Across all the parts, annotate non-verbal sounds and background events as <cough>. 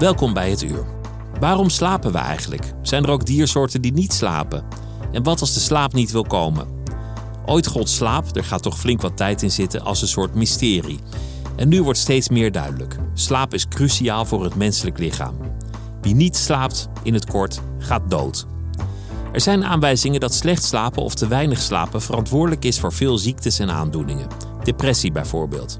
Welkom bij het uur. Waarom slapen we eigenlijk? Zijn er ook diersoorten die niet slapen? En wat als de slaap niet wil komen? Ooit God slaap, er gaat toch flink wat tijd in zitten, als een soort mysterie. En nu wordt steeds meer duidelijk. Slaap is cruciaal voor het menselijk lichaam. Wie niet slaapt, in het kort, gaat dood. Er zijn aanwijzingen dat slecht slapen of te weinig slapen verantwoordelijk is voor veel ziektes en aandoeningen. Depressie bijvoorbeeld.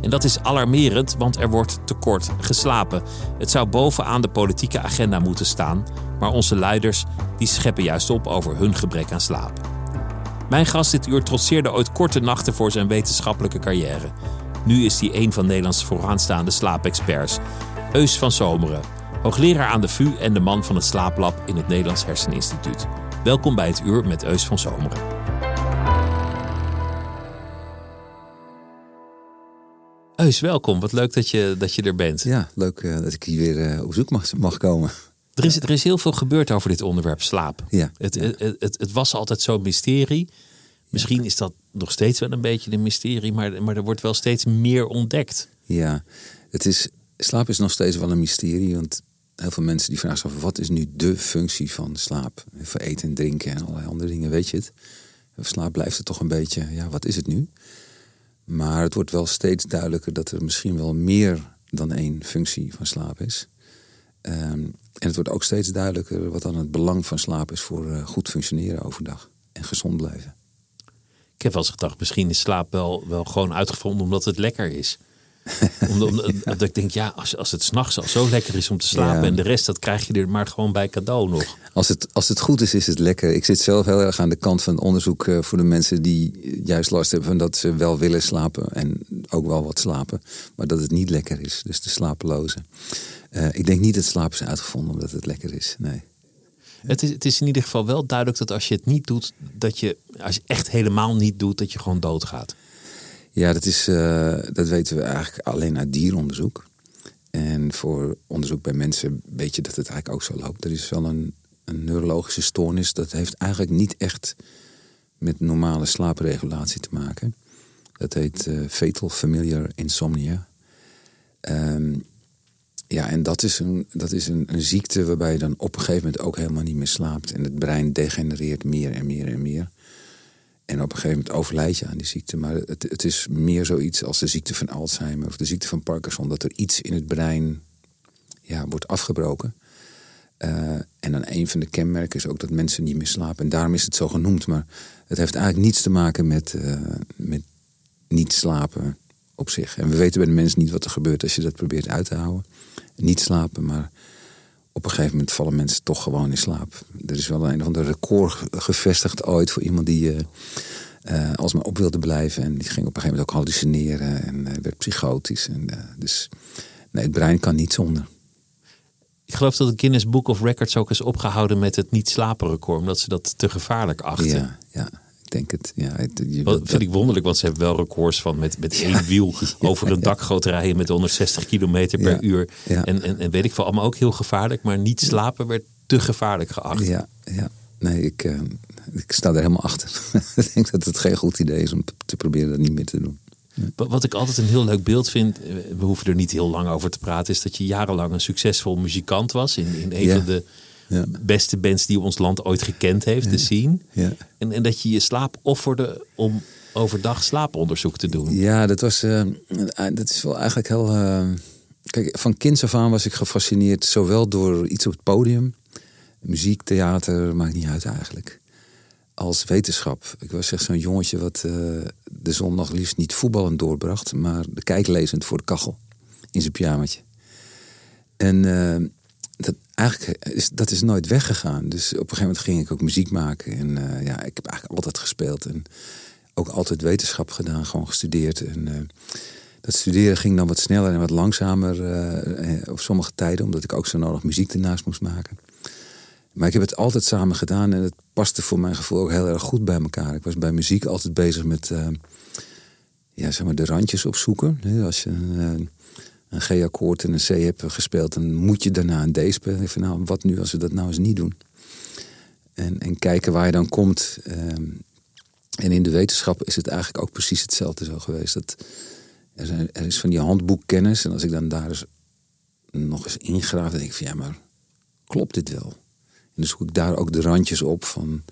En dat is alarmerend, want er wordt tekort geslapen. Het zou bovenaan de politieke agenda moeten staan, maar onze leiders die scheppen juist op over hun gebrek aan slaap. Mijn gast dit uur trotseerde ooit korte nachten voor zijn wetenschappelijke carrière. Nu is hij een van Nederlands vooraanstaande slaapexperts. Eus van Zomeren, hoogleraar aan de VU en de man van het slaaplab in het Nederlands Herseninstituut. Welkom bij het uur met Eus van Zomeren. Eus, welkom. Wat leuk dat je, dat je er bent. Ja, leuk uh, dat ik hier weer uh, op zoek mag, mag komen. Er is, er is heel veel gebeurd over dit onderwerp slaap. Ja, het, ja. Het, het, het, was altijd zo'n mysterie. Misschien is dat nog steeds wel een beetje een mysterie, maar, maar er wordt wel steeds meer ontdekt. Ja, het is, slaap is nog steeds wel een mysterie. Want heel veel mensen die vragen zich af, wat is nu de functie van slaap? Voor eten en drinken en allerlei andere dingen, weet je het? Slaap blijft het toch een beetje, ja, wat is het nu? Maar het wordt wel steeds duidelijker dat er misschien wel meer dan één functie van slaap is. Um, en het wordt ook steeds duidelijker wat dan het belang van slaap is voor uh, goed functioneren overdag en gezond blijven. Ik heb wel eens gedacht, misschien is slaap wel, wel gewoon uitgevonden omdat het lekker is. Omdat, <laughs> ik denk, ja, als, als het s'nachts al zo lekker is om te slapen ja. en de rest, dat krijg je er maar gewoon bij cadeau nog. Als het, als het goed is, is het lekker. Ik zit zelf heel erg aan de kant van het onderzoek uh, voor de mensen die juist last hebben van dat ze wel willen slapen en ook wel wat slapen, maar dat het niet lekker is. Dus de slapelozen. Uh, ik denk niet dat slaap is uitgevonden omdat het lekker is. Nee. Het is, het is in ieder geval wel duidelijk dat als je het niet doet, dat je, als je echt helemaal niet doet, dat je gewoon doodgaat. Ja, dat, is, uh, dat weten we eigenlijk alleen uit dieronderzoek. En voor onderzoek bij mensen weet je dat het eigenlijk ook zo loopt. Er is wel een, een neurologische stoornis. Dat heeft eigenlijk niet echt met normale slaapregulatie te maken. Dat heet uh, fetal familiar insomnia. Um, ja, en dat is, een, dat is een, een ziekte waarbij je dan op een gegeven moment ook helemaal niet meer slaapt. En het brein degenereert meer en meer en meer. En op een gegeven moment overlijd je aan die ziekte. Maar het, het is meer zoiets als de ziekte van Alzheimer of de ziekte van Parkinson. Dat er iets in het brein ja, wordt afgebroken. Uh, en dan een van de kenmerken is ook dat mensen niet meer slapen. En daarom is het zo genoemd. Maar het heeft eigenlijk niets te maken met, uh, met niet slapen op zich. En we weten bij de mensen niet wat er gebeurt als je dat probeert uit te houden. Niet slapen, maar op een gegeven moment vallen mensen toch gewoon in slaap. Er is wel een van de record gevestigd ooit voor iemand die uh, uh, alsmaar op wilde blijven. En die ging op een gegeven moment ook hallucineren en uh, werd psychotisch. En, dus nee, het brein kan niet zonder. Ik geloof dat het Guinness Book of Records ook is opgehouden met het niet slapen record, omdat ze dat te gevaarlijk achten. Ja, ja. Denk het, ja. Het, je, dat vind ik wonderlijk, want ze hebben wel records van met, met één wiel <laughs> ja, over een dakgoot rijden met 160 kilometer per ja, uur. En, en, en weet ik veel, allemaal ook heel gevaarlijk, maar niet slapen werd te gevaarlijk geacht. Ja, ja. nee, ik, uh, ik sta er helemaal achter. <laughs> ik denk dat het geen goed idee is om te, te proberen dat niet meer te doen. Wat ik altijd een heel leuk beeld vind, we hoeven er niet heel lang over te praten, is dat je jarenlang een succesvol muzikant was in, in een van de ja. beste bands die ons land ooit gekend heeft, ja. scene. Ja. En, en dat je je slaap offerde om overdag slaaponderzoek te doen. Ja, dat was. Uh, dat is wel eigenlijk heel. Uh, kijk, van kinds af aan was ik gefascineerd, zowel door iets op het podium, muziek, theater, maakt niet uit eigenlijk. Als wetenschap. Ik was echt zo'n jongetje wat uh, de zondag liefst niet voetballend doorbracht, maar de kijklezend voor de kachel in zijn pyjamaatje. En dat, eigenlijk is dat is nooit weggegaan. Dus op een gegeven moment ging ik ook muziek maken. En uh, ja, ik heb eigenlijk altijd gespeeld. En ook altijd wetenschap gedaan, gewoon gestudeerd. En uh, dat studeren ging dan wat sneller en wat langzamer uh, op sommige tijden. Omdat ik ook zo nodig muziek ernaast moest maken. Maar ik heb het altijd samen gedaan. En het paste voor mijn gevoel ook heel erg goed bij elkaar. Ik was bij muziek altijd bezig met ja, zeg maar de randjes opzoeken. Als je een een G-akkoord en een C hebt gespeeld, dan moet je daarna een D spelen. Van, nou, wat nu als we dat nou eens niet doen? En, en kijken waar je dan komt. Ehm, en in de wetenschap is het eigenlijk ook precies hetzelfde zo geweest. Dat, er, zijn, er is van die handboekkennis. En als ik dan daar eens nog eens ingraaf, dan denk ik van ja, maar klopt dit wel? En dan zoek ik daar ook de randjes op van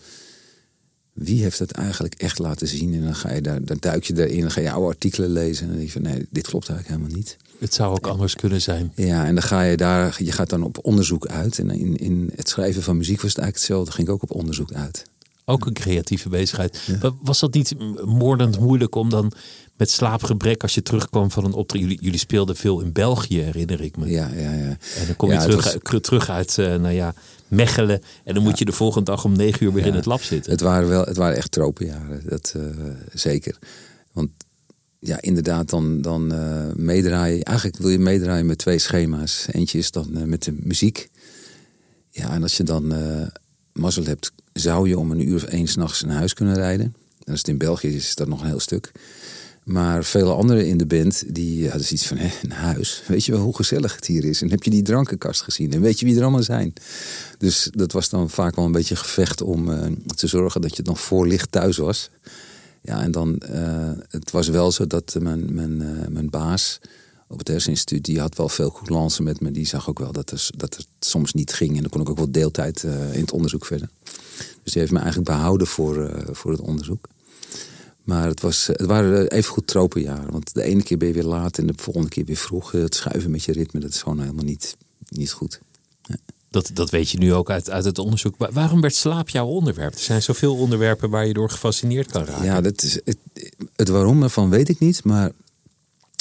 wie heeft het eigenlijk echt laten zien? En dan ga je daar, dan duik je erin, dan ga je oude artikelen lezen. En dan denk je van nee, dit klopt eigenlijk helemaal niet. Het zou ook anders kunnen zijn. Ja, en dan ga je daar, je gaat dan op onderzoek uit. En in, in het schrijven van muziek was het eigenlijk hetzelfde. ging ik ook op onderzoek uit. Ook een creatieve bezigheid. Was dat niet moordend moeilijk om dan met slaapgebrek, als je terugkwam van een optreden. Jullie, jullie speelden veel in België, herinner ik me. Ja, ja, ja. En dan kom je terug, terug uit, uh, nou ja, Mechelen. En dan moet je de volgende dag om negen uur weer in het lab zitten. Het waren wel, het waren echt tropenjaren, dat uh, zeker. Want ja, inderdaad, dan, dan uh, meedraaien. Eigenlijk wil je meedraaien met twee schema's. Eentje is dan uh, met de muziek. Ja, en als je dan uh, mazzel hebt, zou je om een uur of één s'nachts naar huis kunnen rijden. En als het in België is, is dat nog een heel stuk. Maar vele anderen in de band, die hadden zoiets van, hé, een huis. Weet je wel hoe gezellig het hier is? En heb je die drankenkast gezien? En weet je wie er allemaal zijn? Dus dat was dan vaak wel een beetje gevecht om te zorgen dat je nog voor licht thuis was. Ja, en dan, uh, het was wel zo dat mijn, mijn, uh, mijn baas op het herseninstituut, die had wel veel coulance met me. Die zag ook wel dat, dat het soms niet ging. En dan kon ik ook wel deeltijd in het onderzoek verder. Dus die heeft me eigenlijk behouden voor, voor het onderzoek. Maar het, was, het waren even goed tropenjaren. Want de ene keer ben je weer laat en de volgende keer weer vroeg. Het schuiven met je ritme, dat is gewoon helemaal niet, niet goed. Dat, dat weet je nu ook uit, uit het onderzoek. Waarom werd slaap jouw onderwerp? Er zijn zoveel onderwerpen waar je door gefascineerd kan raken. Ja, dat is, het, waarom ervan weet ik niet. Maar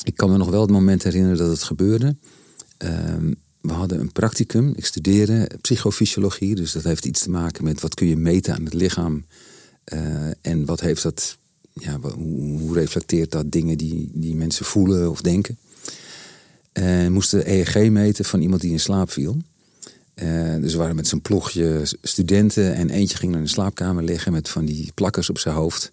ik kan me nog wel het moment herinneren dat het gebeurde. Um, we hadden een practicum. Ik studeerde psychofysiologie. Dus dat heeft iets te maken met wat kun je meten aan het lichaam. Uh, en wat heeft dat, ja, hoe, reflecteert dat dingen die, die mensen voelen of denken. En moesten EEG meten van iemand die in slaap viel. Uh, dus we waren met zijn ploegje studenten en eentje ging in de slaapkamer liggen met van die plakkers op zijn hoofd.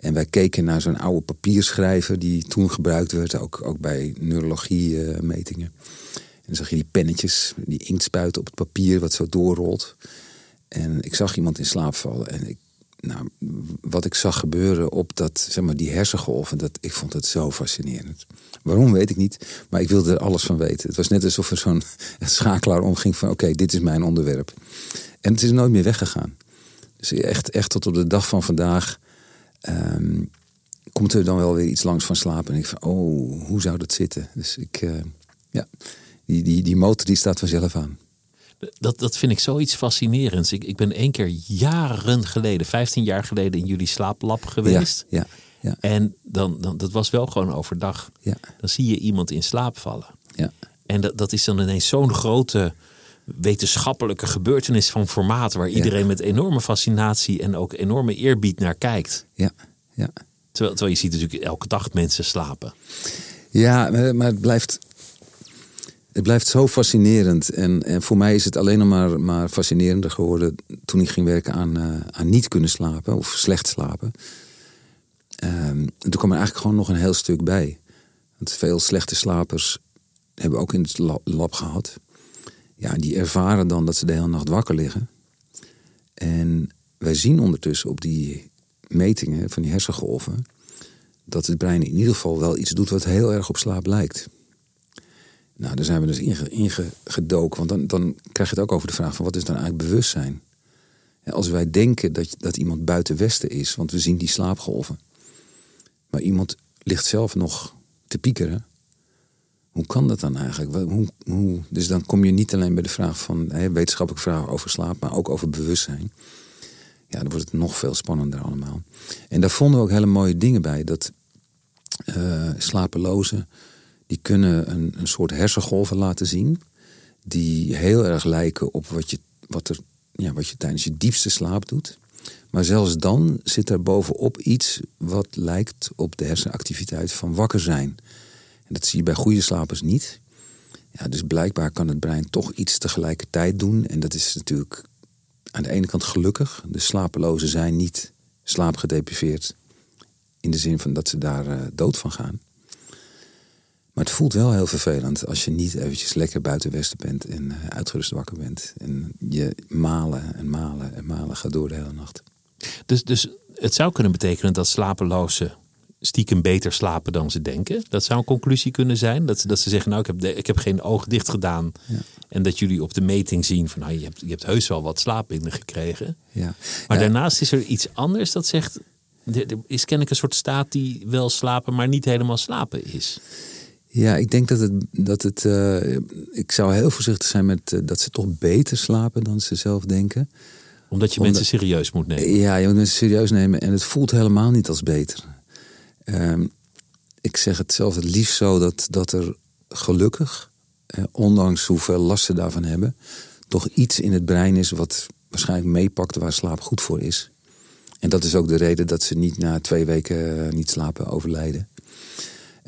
En wij keken naar zo'n oude papierschrijver die toen gebruikt werd, ook, ook bij neurologie-metingen. en dan zag je die pennetjes, die inktspuiten op het papier wat zo doorrolt. En ik zag iemand in slaap vallen en ik nou, wat ik zag gebeuren op dat, zeg maar, die hersengolven, dat, ik vond het zo fascinerend. Waarom weet ik niet, maar ik wilde er alles van weten. Het was net alsof er zo'n <laughs> schakelaar omging van oké, dit is mijn onderwerp. En het is nooit meer weggegaan. Dus echt, echt tot op de dag van vandaag um, komt er dan wel weer iets langs van slapen. En ik van, oh, hoe zou dat zitten? Dus ik, uh, ja, die, die, die motor die staat vanzelf aan. Dat, dat vind ik zoiets fascinerends. Ik, ik ben één keer jaren geleden, 15 jaar geleden, in jullie slaaplab geweest. Ja, ja, En dan, dan, dat was wel gewoon overdag. Ja. Dan zie je iemand in slaap vallen. Ja. En dat, dat is dan ineens zo'n grote wetenschappelijke gebeurtenis van formaat, waar iedereen met enorme fascinatie en ook enorme eerbied naar kijkt. Ja, ja. Terwijl, terwijl je ziet natuurlijk elke dag mensen slapen. Ja, maar het blijft het blijft zo fascinerend. En, en voor mij is het alleen nog maar, maar fascinerender geworden toen ik ging werken aan, uh, aan niet kunnen slapen of slecht slapen. Um, toen kwam er eigenlijk gewoon nog een heel stuk bij. Want veel slechte slapers hebben ook in het lab gehad. Ja, die ervaren dan dat ze de hele nacht wakker liggen. En wij zien ondertussen op die metingen van die hersengolven dat het brein in ieder geval wel iets doet wat heel erg op slaap lijkt. Nou, daar zijn we dus ingedoken. want dan, dan krijg je het ook over de vraag van wat is dan eigenlijk bewustzijn? als wij denken dat, dat iemand buiten Westen is, want we zien die slaapgolven. Maar iemand ligt zelf nog te piekeren. Hoe kan dat dan eigenlijk? Hoe, hoe, dus dan kom je niet alleen bij de vraag van hè, wetenschappelijke vragen over slaap, maar ook over bewustzijn. Ja, dan wordt het nog veel spannender allemaal. En daar vonden we ook hele mooie dingen bij. Dat uh, slapelozen die kunnen een, een soort hersengolven laten zien. die heel erg lijken op wat je, wat er, ja, wat je tijdens je diepste slaap doet. Maar zelfs dan zit er bovenop iets wat lijkt op de hersenactiviteit van wakker zijn. En dat zie je bij goede slapers niet. Ja, dus blijkbaar kan het brein toch iets tegelijkertijd doen. En dat is natuurlijk aan de ene kant gelukkig. De slapelozen zijn niet slaapgedepriveerd. In de zin van dat ze daar uh, dood van gaan. Maar het voelt wel heel vervelend als je niet eventjes lekker buiten westen bent en uh, uitgerust wakker bent. En je malen en malen en malen gaat door de hele nacht. Dus, dus het zou kunnen betekenen dat slapelozen stiekem beter slapen dan ze denken. Dat zou een conclusie kunnen zijn. Dat, dat ze zeggen, nou, ik heb, de, ik heb geen oog dicht gedaan. Ja. En dat jullie op de meting zien van, nou, je hebt, je hebt heus wel wat slaap gekregen. Ja. Maar daarnaast is er iets anders dat zegt, er is kennelijk een soort staat die wel slapen, maar niet helemaal slapen is. Ja, ik denk dat het. Dat het uh, ik zou heel voorzichtig zijn met uh, dat ze toch beter slapen dan ze zelf denken. Omdat je mensen serieus moet nemen. Ja, je moet mensen serieus nemen en het voelt helemaal niet als beter. Uh, ik zeg het zelf het liefst zo dat, dat er gelukkig, eh, ondanks hoeveel last ze daarvan hebben, toch iets in het brein is wat waarschijnlijk meepakt waar slaap goed voor is. En dat is ook de reden dat ze niet na twee weken niet slapen overlijden.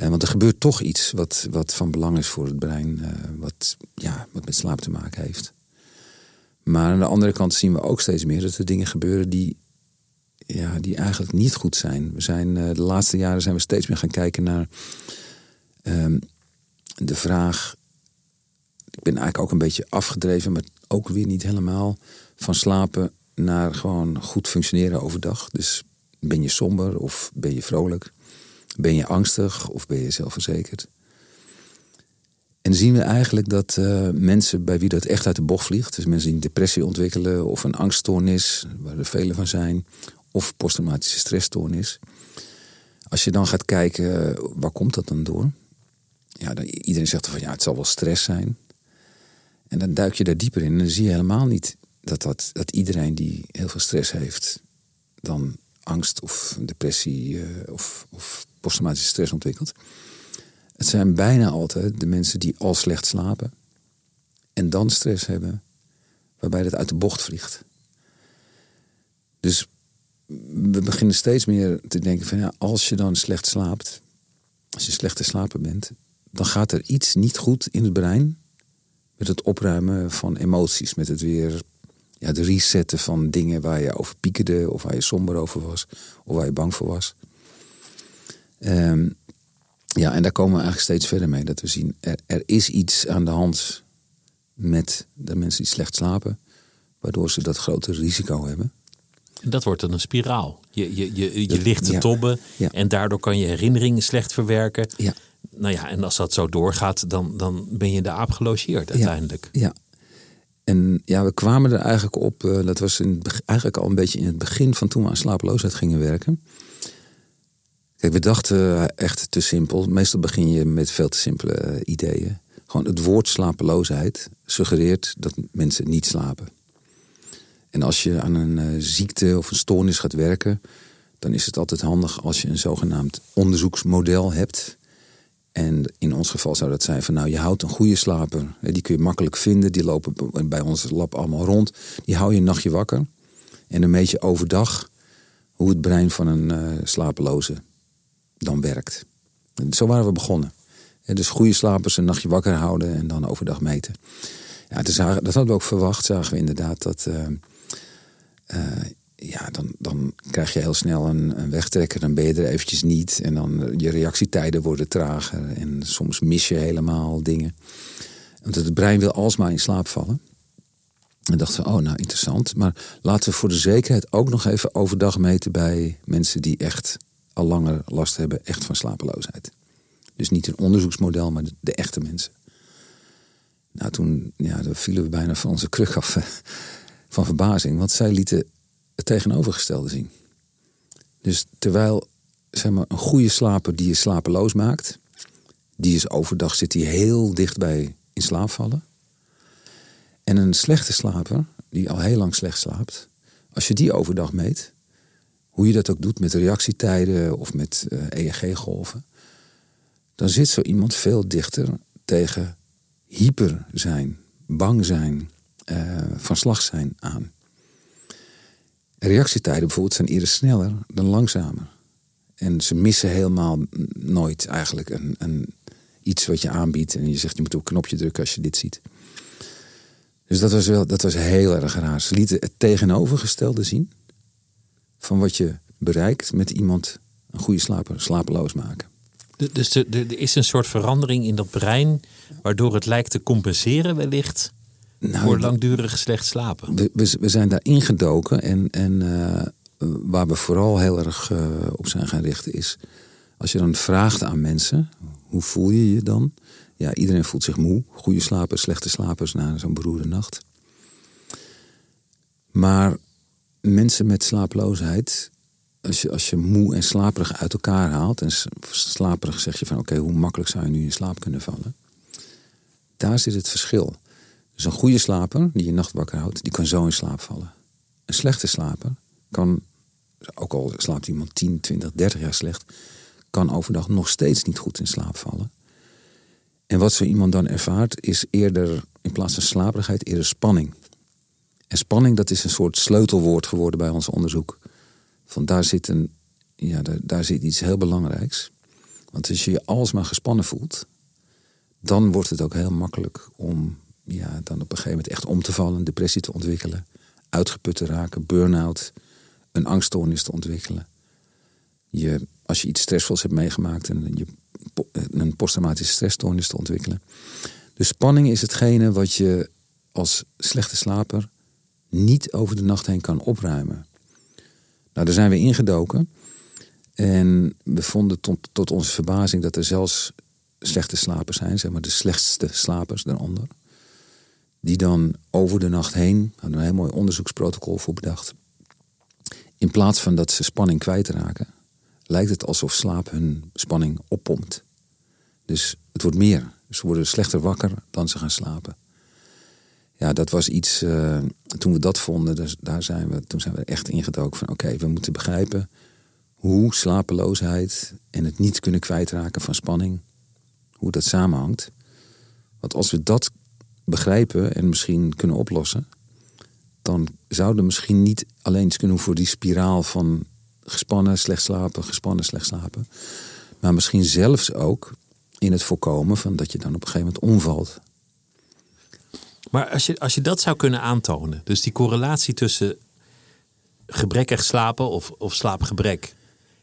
Uh, want er gebeurt toch iets wat, wat van belang is voor het brein, uh, wat, ja, wat met slaap te maken heeft. Maar aan de andere kant zien we ook steeds meer dat er dingen gebeuren die, ja, die eigenlijk niet goed zijn. We zijn uh, de laatste jaren zijn we steeds meer gaan kijken naar ehm, de vraag. Ik ben eigenlijk ook een beetje afgedreven, maar ook weer niet helemaal. Van slapen naar gewoon goed functioneren overdag. Dus ben je somber of ben je vrolijk? Ben je angstig of ben je zelfverzekerd? En zien we eigenlijk dat uh, mensen bij wie dat echt uit de bocht vliegt, dus mensen die een depressie ontwikkelen of een angststoornis, waar er vele van zijn, of posttraumatische stressstoornis. Als je dan gaat kijken, waar komt dat dan door? Ja, iedereen zegt van ja, het zal wel stress zijn. En dan duik je daar dieper in en dan zie je helemaal niet dat, dat, dat iedereen die heel veel stress heeft, dan angst of depressie uh, of, of posttraumatische stress ontwikkelt. Het zijn bijna altijd de mensen die al slecht slapen en dan stress hebben, waarbij dat uit de bocht vliegt. Dus we beginnen steeds meer te denken van ja, als je dan slecht slaapt, als je slecht te slapen bent, dan gaat er iets niet goed in het brein met het opruimen van emoties, met het weer ja, het resetten van dingen waar je over piekerde of waar je somber over was of waar je bang voor was. Um, ja, en daar komen we eigenlijk steeds verder mee. Dat we zien, er, er is iets aan de hand met de mensen die slecht slapen, waardoor ze dat grote risico hebben. Dat wordt dan een spiraal. Je, je, je, je ligt te tobben en daardoor kan je herinneringen slecht verwerken. Ja. Nou ja, en als dat zo doorgaat, dan, dan ben je de aap gelogeerd uiteindelijk. Ja. En ja, we kwamen er eigenlijk op, uh, dat was in, eigenlijk al een beetje in het begin van toen we aan slapeloosheid gingen werken. Kijk, we dachten echt te simpel. Meestal begin je met veel te simpele eh, ideeën. Gewoon het woord slapeloosheid suggereert dat mensen niet slapen. En als je aan een uh, ziekte of een stoornis gaat werken, dan is het altijd handig als je een zogenaamd onderzoeksmodel hebt. En in ons geval zou dat zijn van nou, je houdt een goede slaper. Die kun je makkelijk vinden. Die lopen bij ons lab allemaal rond. Die hou je een nachtje wakker. En dan meet je overdag hoe het brein van een uh, slapeloze dan werkt. En zo waren we begonnen. dus goede slapers een nachtje wakker houden en dan overdag meten. Ja, dat hadden we ook verwacht. Zagen we inderdaad dat... Uh, uh, ja, dan, dan krijg je heel snel een, een, wegtrekker. Dan ben je er eventjes niet. En dan uh, je reactietijden worden trager. En soms mis je helemaal dingen. Want het brein wil alsmaar in slaap vallen. En dachten we, oh nou interessant. Maar laten we voor de zekerheid ook nog even overdag meten bij mensen die echt al langer last hebben echt van slapeloosheid. Dus niet een onderzoeksmodel, maar de, echte mensen. Nou, toen ja, vielen we bijna van onze kruk af eh, van verbazing. Want zij lieten het tegenovergestelde zien. Dus terwijl zeg maar, een goede slaper die je slapeloos maakt... die is overdag zit hij heel dichtbij in slaap vallen. En een slechte slaper, die al heel lang slecht slaapt... als je die overdag meet, hoe je dat ook doet met reactietijden of met uh, eh, EEG-golven, dan zit zo iemand veel dichter tegen hyper zijn. bang zijn, eh, van slag zijn aan. Reactietijden bijvoorbeeld zijn eerder sneller dan langzamer. En ze missen helemaal nooit eigenlijk een, een, iets wat je aanbiedt. En je zegt je moet op een knopje drukken als je dit ziet. Dus dat was, wel, dat was heel erg raar. Ze lieten het tegenovergestelde zien van wat je bereikt met iemand een goede slaper, slapeloos maken. Dus er is een soort verandering in dat brein, waardoor het lijkt te compenseren wellicht nou, voor langdurig slecht slapen. We, we, zijn daar ingedoken en, en uh, waar we vooral heel erg uh, op zijn gaan richten is, als je dan vraagt aan mensen, hoe voel je je dan? Ja, iedereen voelt zich moe. Goede slapers, slechte slapers na zo'n beroerde nacht. Maar mensen met slaaploosheid, als je, als je moe en slaperig uit elkaar haalt, en slaperig zeg je van oké, hoe makkelijk zou je nu in slaap kunnen vallen? Daar zit het verschil. Dus een goede slaper die je nacht wakker houdt, die kan zo in slaap vallen. Een slechte slaper kan, ook al slaapt iemand 10, 20, 30 jaar slecht, kan overdag nog steeds niet goed in slaap vallen. En wat zo iemand dan ervaart, is eerder in plaats van slaperigheid, eerder spanning. En spanning, dat is een soort sleutelwoord geworden bij ons onderzoek. Van daar zit, een, ja, daar, daar zit iets heel belangrijks. Want als je je alsmaar gespannen voelt, dan wordt het ook heel makkelijk om ja, dan op een gegeven moment echt om te vallen, depressie te ontwikkelen, uitgeput te raken, burn-out, een angststoornis te ontwikkelen. Je, als je iets stressvols hebt meegemaakt en je een posttraumatische stressstoornis te ontwikkelen. Dus spanning is hetgene wat je als slechte slaper niet over de nacht heen kan opruimen. Nou, daar zijn we ingedoken. En we vonden tot, tot onze verbazing dat er zelfs slechte slapers zijn, zeg maar de slechtste slapers daaronder. Die dan over de nacht heen, hadden een heel mooi onderzoeksprotocol voor bedacht. In plaats van dat ze spanning kwijtraken, lijkt het alsof slaap hun spanning oppompt. Dus het wordt meer. Ze worden slechter wakker dan ze gaan slapen. Ja, dat was iets. Uh, toen we dat vonden, dus daar zijn we, toen zijn we echt ingedoken van: oké, we moeten begrijpen hoe slapeloosheid en het niet kunnen kwijtraken van spanning, hoe dat samenhangt. Want als we dat begrijpen en misschien kunnen oplossen, dan zouden misschien niet alleen kunnen voor die spiraal van gespannen, slecht slapen, gespannen, slecht slapen. Maar misschien zelfs ook in het voorkomen van dat je dan op een gegeven moment omvalt. Maar als je, als je dat zou kunnen aantonen, dus die correlatie tussen gebrekkig slapen of, of slaapgebrek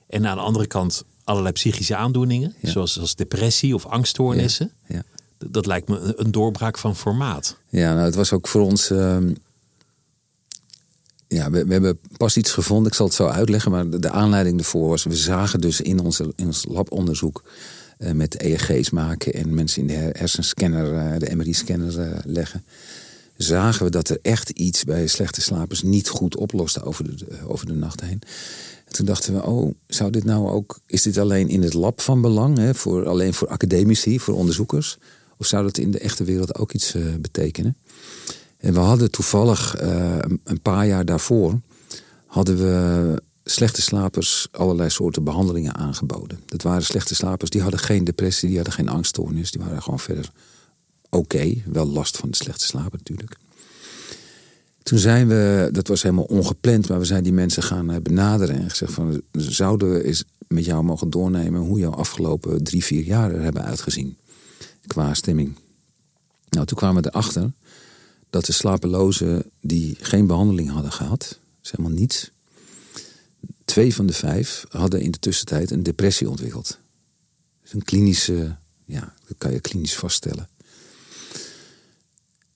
en aan de andere kant allerlei psychische aandoeningen, zoals, zoals depressie of angststoornissen, ja. Dat, lijkt me een doorbraak van formaat. Ja, nou, het was ook voor ons. Ehm, ja, we, we, hebben pas iets gevonden, ik zal het zo uitleggen, maar de, aanleiding ervoor was, we zagen dus in, onze, in ons labonderzoek uh, met EEG's maken en mensen in de hersenscanner, uh, de MRI-scanner uh, leggen, zagen we dat er echt iets bij slechte slapers niet goed oploste over de, over de nacht heen. En toen dachten we, oh, zou dit nou ook, is dit alleen in het lab van belang, hè, voor, alleen voor academici, voor onderzoekers? Of zou dat in de echte wereld ook iets betekenen? En we hadden toevallig uh, een paar jaar daarvoor hadden we slechte slapers allerlei soorten behandelingen aangeboden. Dat waren slechte slapers, die hadden geen depressie, die hadden geen angststoornis, die waren gewoon verder oké. Wel last van de slechte slapen natuurlijk. Toen zijn we, dat was helemaal ongepland, maar we zijn die mensen gaan eh, benaderen en gezegd van zouden we eens met jou mogen doornemen hoe jouw afgelopen drie, vier jaar er hebben uitgezien qua stemming. Nou, toen kwamen we erachter dat de slapelozen die geen behandeling hadden gehad, dat is helemaal niets. Twee van de vijf hadden in de tussentijd een depressie ontwikkeld. Dus een klinische, ja, dat kan je klinisch vaststellen.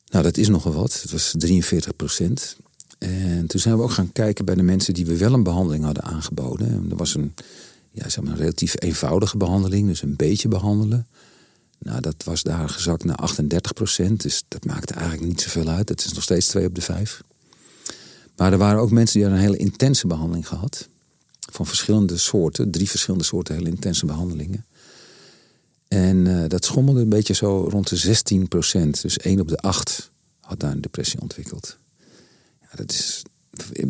Nou, dat is nogal wat. Het was 43 procent. En toen zijn we ook gaan kijken bij de mensen die we wel een behandeling hadden aangeboden. Er was een, ja, zeg maar een relatief eenvoudige behandeling, dus een beetje behandelen. Nou, dat was daar gezakt naar 38 procent. Dus dat maakte eigenlijk niet zoveel uit. Het is nog steeds 2 op de 5. Maar er waren ook mensen die hadden een hele intense behandeling gehad. Van verschillende soorten. Drie verschillende soorten hele intense behandelingen. En uh, dat schommelde een beetje zo rond de 16 procent. Dus 1 op de 8 had daar een depressie ontwikkeld. Ja, dat is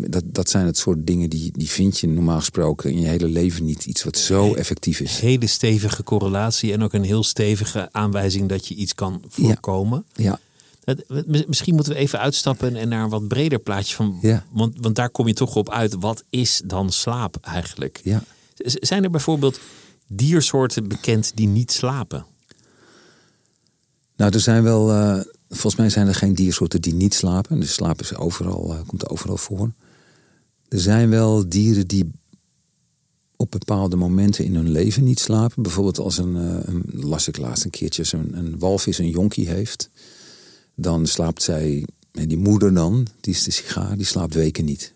dat, dat zijn het soort dingen die, die vind je normaal gesproken in je hele leven niet. Iets wat zo effectief is. Hele stevige correlatie en ook een heel stevige aanwijzing dat je iets kan voorkomen. Ja. Mi- Misschien moeten we even uitstappen en naar een wat breder plaatje van. Ja. Want, want daar kom je toch op uit. Wat is dan slaap eigenlijk? Ja. Zijn er bijvoorbeeld diersoorten bekend die niet slapen? Nou, er zijn wel, eh, volgens mij zijn er geen diersoorten die niet slapen. Dus slaap is overal, eh, komt overal voor. Er zijn wel dieren die op bepaalde momenten in hun leven niet slapen. Bijvoorbeeld als een, eh, een las ik laatst een keertje, een, een walvis een jonkie heeft. Dan slaapt zij, en die moeder dan, die is de sigaar, die slaapt weken niet.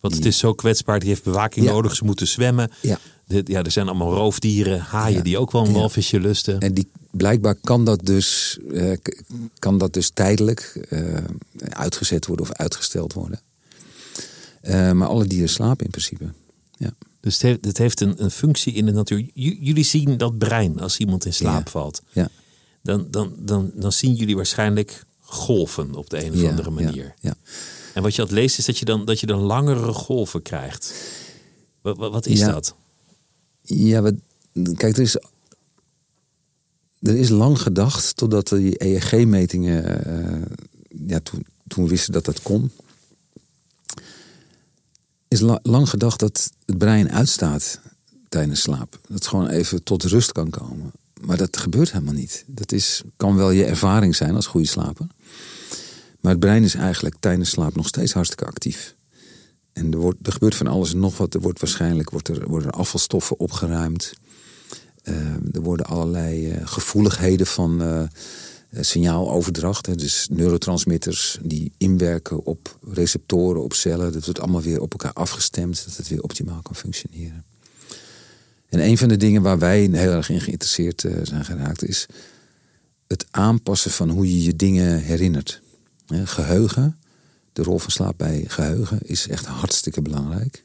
Want het is zo kwetsbaar, die heeft bewaking Ja. nodig. Ze moeten zwemmen. Ja. De- ja, er zijn allemaal roofdieren, haaien Ja. die ook wel een walvisje lusten. En die, blijkbaar kan dat dus, eh, kan dat dus tijdelijk eh, uitgezet worden of uitgesteld worden. Eh, maar alle dieren slapen in principe. Ja. Dus het heeft, het heeft een, een functie in de natuur. J- jullie zien dat brein als iemand in slaap Ja. valt. Ja. Dan, dan, dan, dan zien jullie waarschijnlijk golven op de een of andere manier. Ja, En wat je had leest is dat je dan, dat je dan langere golven krijgt. Wat, wat, wat is dat? ja. we, kijk, er is, er is lang gedacht totdat die EEG-metingen, eh, ja, toen, toen wisten dat dat kon, is la- lang gedacht dat het brein uitstaat tijdens slaap. Dat het gewoon even tot rust kan komen. Maar dat gebeurt helemaal niet. Dat is, kan wel je ervaring zijn als goede slaper. Maar het brein is eigenlijk tijdens slaap nog steeds hartstikke actief. En er, wordt, er gebeurt van alles en nog wat. Er wordt waarschijnlijk wordt er, worden afvalstoffen opgeruimd. Eh, er worden allerlei eh, gevoeligheden van eh, signaaloverdracht. Hè, dus neurotransmitters die inwerken op receptoren, op cellen. Dat wordt allemaal weer op elkaar afgestemd. Dat het weer optimaal kan functioneren. En een van de dingen waar wij heel erg in geïnteresseerd zijn geraakt... is het aanpassen van hoe je je dingen herinnert. Geheugen, de rol van slaap bij geheugen is echt hartstikke belangrijk.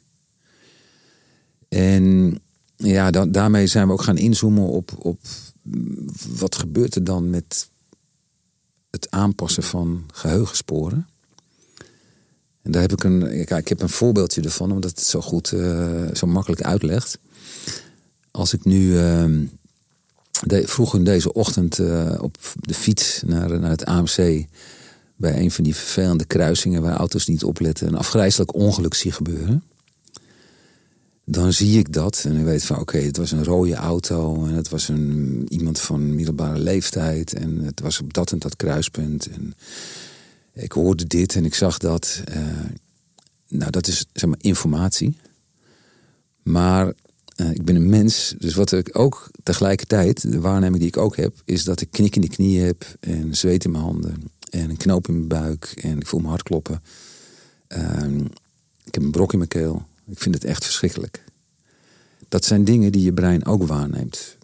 En ja, daarmee zijn we ook gaan inzoomen op, op wat gebeurt er dan met het aanpassen van geheugensporen. En daar heb ik een, ik heb een voorbeeldje ervan, omdat het zo goed, eh, zo makkelijk uitlegt. Als ik nu ehm, de, vroeg in deze ochtend eh, op de fiets naar, naar het AMC bij een van die vervelende kruisingen waar auto's niet opletten, een afgrijzelijk ongeluk zie gebeuren. Dan zie ik dat en ik weet van oké, het was een rode auto en het was een, iemand van middelbare leeftijd en het was op dat en dat kruispunt. En ik hoorde dit en ik zag dat. Eh, nou, dat is zeg maar informatie. Maar eh, ik ben een mens, dus wat ik ook tegelijkertijd, de waarneming die ik ook heb, is dat ik knik in de knieën heb en zweet in mijn handen en een knoop in mijn buik en ik voel mijn hart kloppen. Ehm, ik heb een brok in mijn keel. Ik vind het echt verschrikkelijk. Dat zijn dingen die je brein ook waarneemt.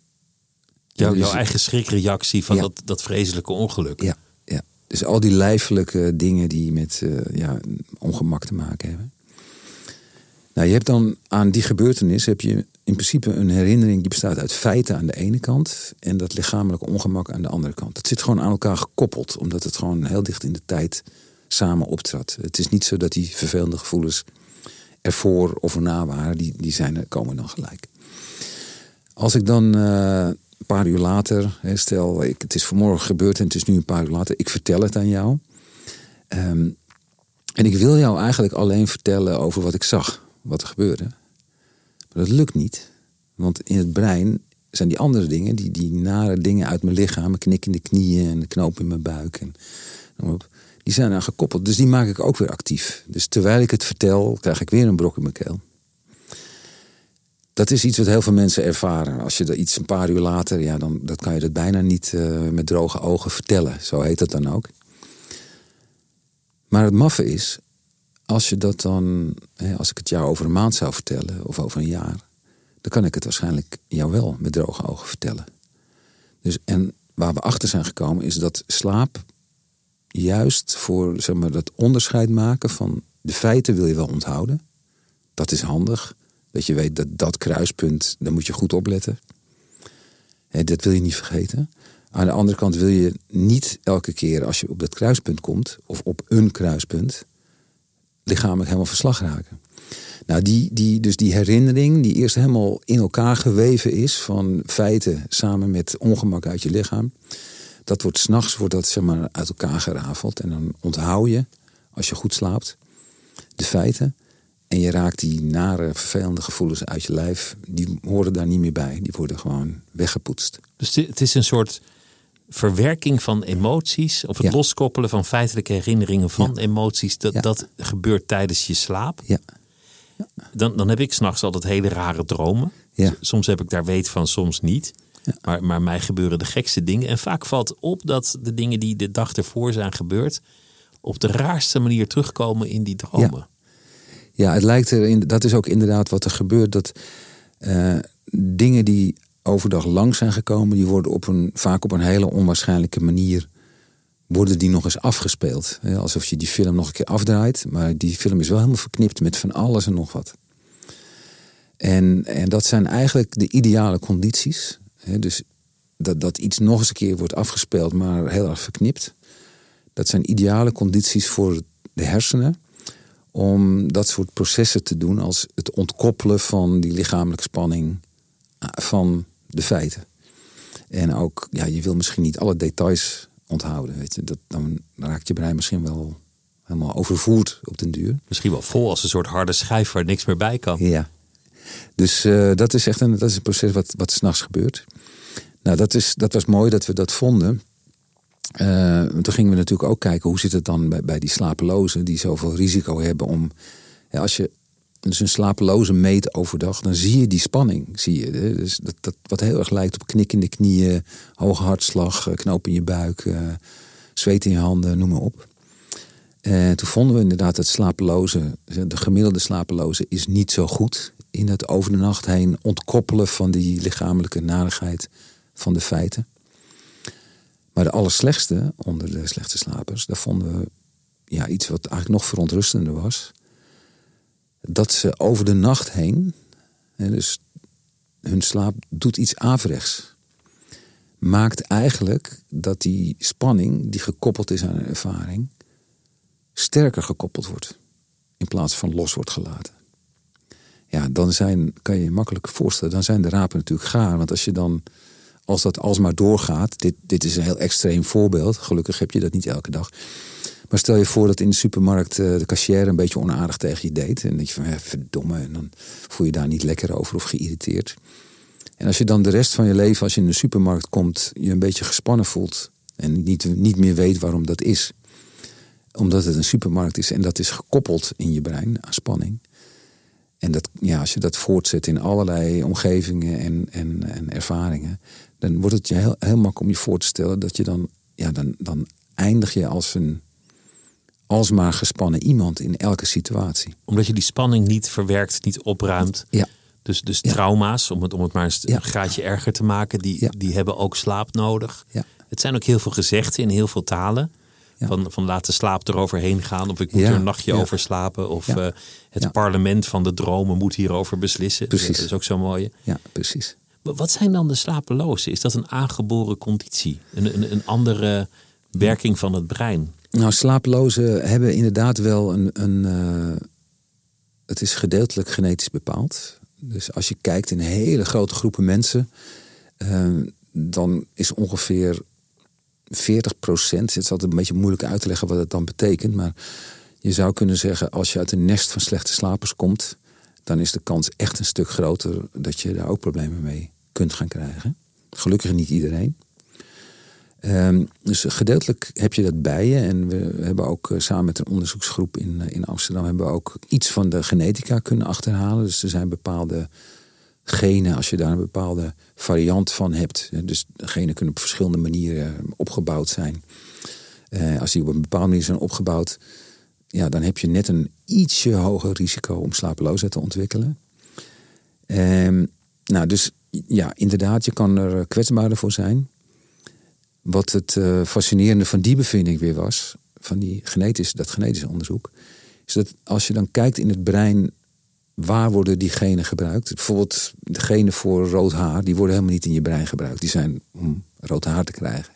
Jouw, jouw eigen schrikreactie van Ja. dat, dat vreselijke ongeluk. Ja, ja. Dus al die lijfelijke dingen die met eh, ja, ongemak te maken hebben. Nou, je hebt dan aan die gebeurtenis heb je in principe een herinnering die bestaat uit feiten aan de ene kant en dat lichamelijke ongemak aan de andere kant. Het zit gewoon aan elkaar gekoppeld, omdat het gewoon heel dicht in de tijd samen optrad. Het is niet zo dat die vervelende gevoelens ervoor of erna waren, die, die zijn komen dan gelijk. Als ik dan eh, een paar uur later, stel ik, het is vanmorgen gebeurd en het is nu een paar uur later, ik vertel het aan jou. Ehm, en ik wil jou eigenlijk alleen vertellen over wat ik zag, wat er gebeurde. Maar dat lukt niet, want in het brein zijn die andere dingen, die, die nare dingen uit mijn lichaam, knik in de knieën en de knoop in mijn buik, en, die zijn aan gekoppeld. Dus die maak ik ook weer actief. Dus terwijl ik het vertel, krijg ik weer een brok in mijn keel. Dat is iets wat heel veel mensen ervaren. Als je er iets een paar uur later, ja, dan dat kan je dat bijna niet eh, met droge ogen vertellen. Zo heet dat dan ook. Maar het maffe is, als je dat dan, als ik het jou over een maand zou vertellen of over een jaar, dan kan ik het waarschijnlijk jou wel met droge ogen vertellen. Dus en waar we achter zijn gekomen is dat slaap juist voor zeg maar, dat onderscheid maken van de feiten wil je wel onthouden. Dat is handig. Dat je weet dat dat kruispunt, daar moet je goed opletten. Hè, dat wil je niet vergeten. Aan de andere kant wil je niet elke keer als je op dat kruispunt komt, of op een kruispunt, lichamelijk helemaal verslag raken. Nou, die, die, dus die herinnering, die eerst helemaal in elkaar geweven is van feiten samen met ongemak uit je lichaam, dat wordt s'nachts wordt dat zeg maar uit elkaar gerafeld. En dan onthoud je, als je goed slaapt, de feiten. En je raakt die nare, vervelende gevoelens uit je lijf. Die horen daar niet meer bij. Die worden gewoon weggepoetst. Dus het is een soort verwerking van emoties. Of het Ja. loskoppelen van feitelijke herinneringen van Ja. emoties. Dat, Ja. dat gebeurt tijdens je slaap. Ja, Dan, dan heb ik s'nachts altijd hele rare dromen. Soms heb ik daar weet van, soms niet. Maar, mij gebeuren de gekste dingen. En vaak valt op dat de dingen die de dag ervoor zijn gebeurd... op de raarste manier terugkomen in die dromen. Ja, het lijkt er in, dat is ook inderdaad wat er gebeurt. Dat eh, dingen die overdag lang zijn gekomen, die worden op een, vaak op een hele onwaarschijnlijke manier worden die nog eens afgespeeld. Alsof je die film nog een keer afdraait. Maar die film is wel helemaal verknipt met van alles en nog wat. En, en dat zijn eigenlijk de ideale condities. Dus dat, dat iets nog eens een keer wordt afgespeeld, maar heel erg verknipt. Dat zijn ideale condities voor de hersenen om dat soort processen te doen als het ontkoppelen van die lichamelijke spanning ah, van de feiten. En ook, ja, je wil misschien niet alle details onthouden. Weet je. Dat, dan raakt je brein misschien wel helemaal overvoerd op den duur. Misschien wel vol als een soort harde schijf waar niks meer bij kan. Ja. Dus eh, dat is echt een, dat is een proces wat, wat s'nachts gebeurt. Nou, dat, is, dat was mooi dat we dat vonden. Eh, toen gingen we natuurlijk ook kijken hoe zit het dan bij, die slapelozen die zoveel risico hebben om. Als je dus een slapeloze meet overdag, dan zie je die spanning. Zie je, dus dat, dat, wat heel erg lijkt op knik in de knieën, hoge hartslag, eh, knoop in je buik, eh, zweet in je handen, noem maar op. En toen vonden we inderdaad dat slapeloze, de gemiddelde slapeloze, is niet zo goed in het over de nacht heen ontkoppelen van die lichamelijke narigheid van de feiten. Maar de allerslechtste onder de slechte slapers, daar vonden we ja, iets wat eigenlijk nog verontrustender was. Dat ze over de nacht heen, hè, dus hun slaap doet iets averechts. Maakt eigenlijk dat die spanning die gekoppeld is aan een ervaring, sterker gekoppeld wordt. In plaats van los wordt gelaten. Ja, dan zijn, kan je je makkelijk voorstellen, dan zijn de rapen natuurlijk gaar. Want als je dan, als dat alsmaar doorgaat, dit, dit is een heel extreem voorbeeld. Gelukkig heb je dat niet elke dag. Maar stel je voor dat in de supermarkt eh, de cashier een beetje onaardig tegen je deed. En dat je van, verdomme, en dan voel je daar niet lekker over of geïrriteerd. En als je dan de rest van je leven, als je in de supermarkt komt, je een beetje gespannen voelt. En niet, niet meer weet waarom dat is omdat het een supermarkt is en dat is gekoppeld in je brein aan spanning. En dat, ja, als je dat voortzet in allerlei omgevingen en, en, en ervaringen, dan wordt het je heel, heel makkelijk om je voor te stellen dat je dan, ja, dan, dan eindig je als een alsmaar gespannen iemand in elke situatie. Omdat je die spanning niet verwerkt, niet opruimt. Ja, Dus, dus Ja. trauma's, om het, om het maar eens Ja. een graadje erger te maken, die, die hebben ook slaap nodig. ja, Het zijn ook heel veel gezegden in heel veel talen. Van, van laat de slaap eroverheen gaan. Of ik moet er een nachtje over slapen. Of eh, het parlement van de dromen moet hierover beslissen. Precies. Dat is ook zo mooi. ja, precies. Wa- Wat zijn dan de slapelozen? Is dat een aangeboren conditie? Een, een, een andere werking van het brein? Nou, slapelozen hebben inderdaad wel een. een eh, het is gedeeltelijk genetisch bepaald. Dus als je kijkt in hele grote groepen mensen, eh, dan is ongeveer 40 procent. Het is altijd een beetje moeilijk uit te leggen wat het dan betekent. Maar je zou kunnen zeggen, als je uit een nest van slechte slapers komt, dan is de kans echt een stuk groter dat je daar ook problemen mee kunt gaan krijgen. Gelukkig niet iedereen. Ehm, dus gedeeltelijk heb je dat bij je. En we hebben ook eh, samen met een onderzoeksgroep in, eh, in Amsterdam... hebben we ook iets van de genetica kunnen achterhalen. Dus er zijn bepaalde genen, als je daar een bepaalde variant van hebt. Dus genen kunnen op verschillende manieren opgebouwd zijn. Eh, als die op een bepaalde manier zijn opgebouwd... Ja, dan heb je net een ietsje hoger risico om slapeloosheid te ontwikkelen. Ehm, nou, dus ja, inderdaad, je kan er eh, kwetsbaarder voor zijn. Wat het eh, fascinerende van die bevinding weer was, van die genetisch, dat genetisch onderzoek, is dat als je dan kijkt in het brein, waar worden die genen gebruikt? Bijvoorbeeld de genen voor rood haar, die worden helemaal niet in je brein gebruikt. Die zijn om rood haar te krijgen.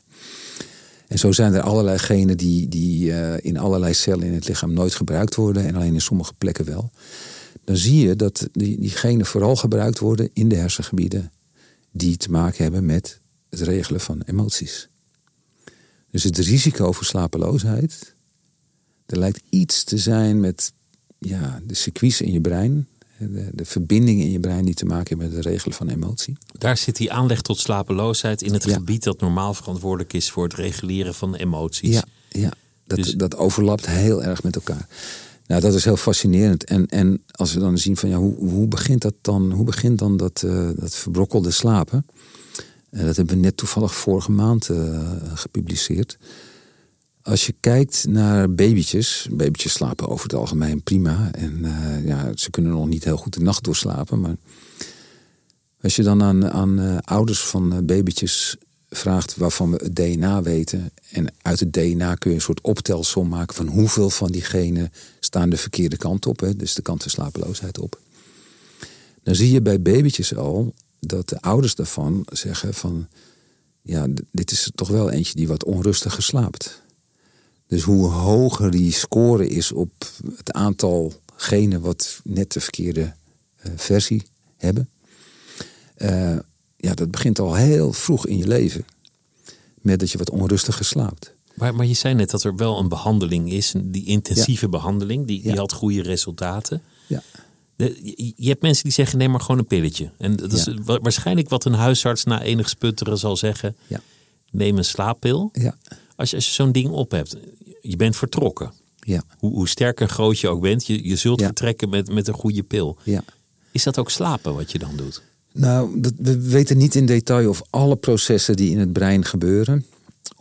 En zo zijn er allerlei genen die, die eh, in allerlei cellen in het lichaam nooit gebruikt worden en alleen in sommige plekken wel. Dan zie je dat die, die genen vooral gebruikt worden in de hersengebieden die te maken hebben met het regelen van emoties. Dus het risico voor slapeloosheid, er lijkt iets te zijn met ja, de circuits in je brein, de, de verbindingen in je brein die te maken hebben met het regelen van emotie. Daar zit die aanleg tot slapeloosheid in het Ja. gebied dat normaal verantwoordelijk is voor het reguleren van emoties. Ja, ja. Dat, Dus- dat overlapt heel erg met elkaar. Nou, dat is heel fascinerend. En, en als we dan zien van ja, hoe, hoe begint dat dan? Hoe begint dan dat, eh, dat verbrokkelde slapen? Eh, dat hebben we net toevallig vorige maand eh, gepubliceerd. Als je kijkt naar babytjes, babytjes slapen over het algemeen prima. En ja, ze kunnen nog niet heel goed de nacht doorslapen. Maar als je dan aan, aan ouders van babytjes vraagt waarvan we het DNA weten. En uit het DNA kun je een soort optelsom maken van hoeveel van die genen staan de verkeerde kant op. Hè, dus de kant van slapeloosheid op. Dan zie je bij babytjes al dat de ouders daarvan zeggen van... ja, dit is toch wel eentje die wat onrustiger slaapt. Dus hoe hoger die score is op het aantal genen wat net de verkeerde eh, versie hebben... eh, ja, dat begint al heel vroeg in je leven. Met dat je wat onrustiger slaapt. Maar, maar je zei net dat er wel een behandeling is, die intensieve behandeling, die, die Ja. had goede resultaten. Ja. De, je, hebt mensen die zeggen neem maar gewoon een pilletje. En dat is waarschijnlijk wat een huisarts na enig sputteren zal zeggen. Ja. Neem een slaappil. Ja, Als je, als je zo'n ding op hebt, je bent vertrokken. ja, Hoe, hoe sterk en groot je ook bent, je, je zult vertrekken met, met een goede pil. ja. Is dat ook slapen wat je dan doet? Nou, dat, we weten niet in detail of alle processen die in het brein gebeuren,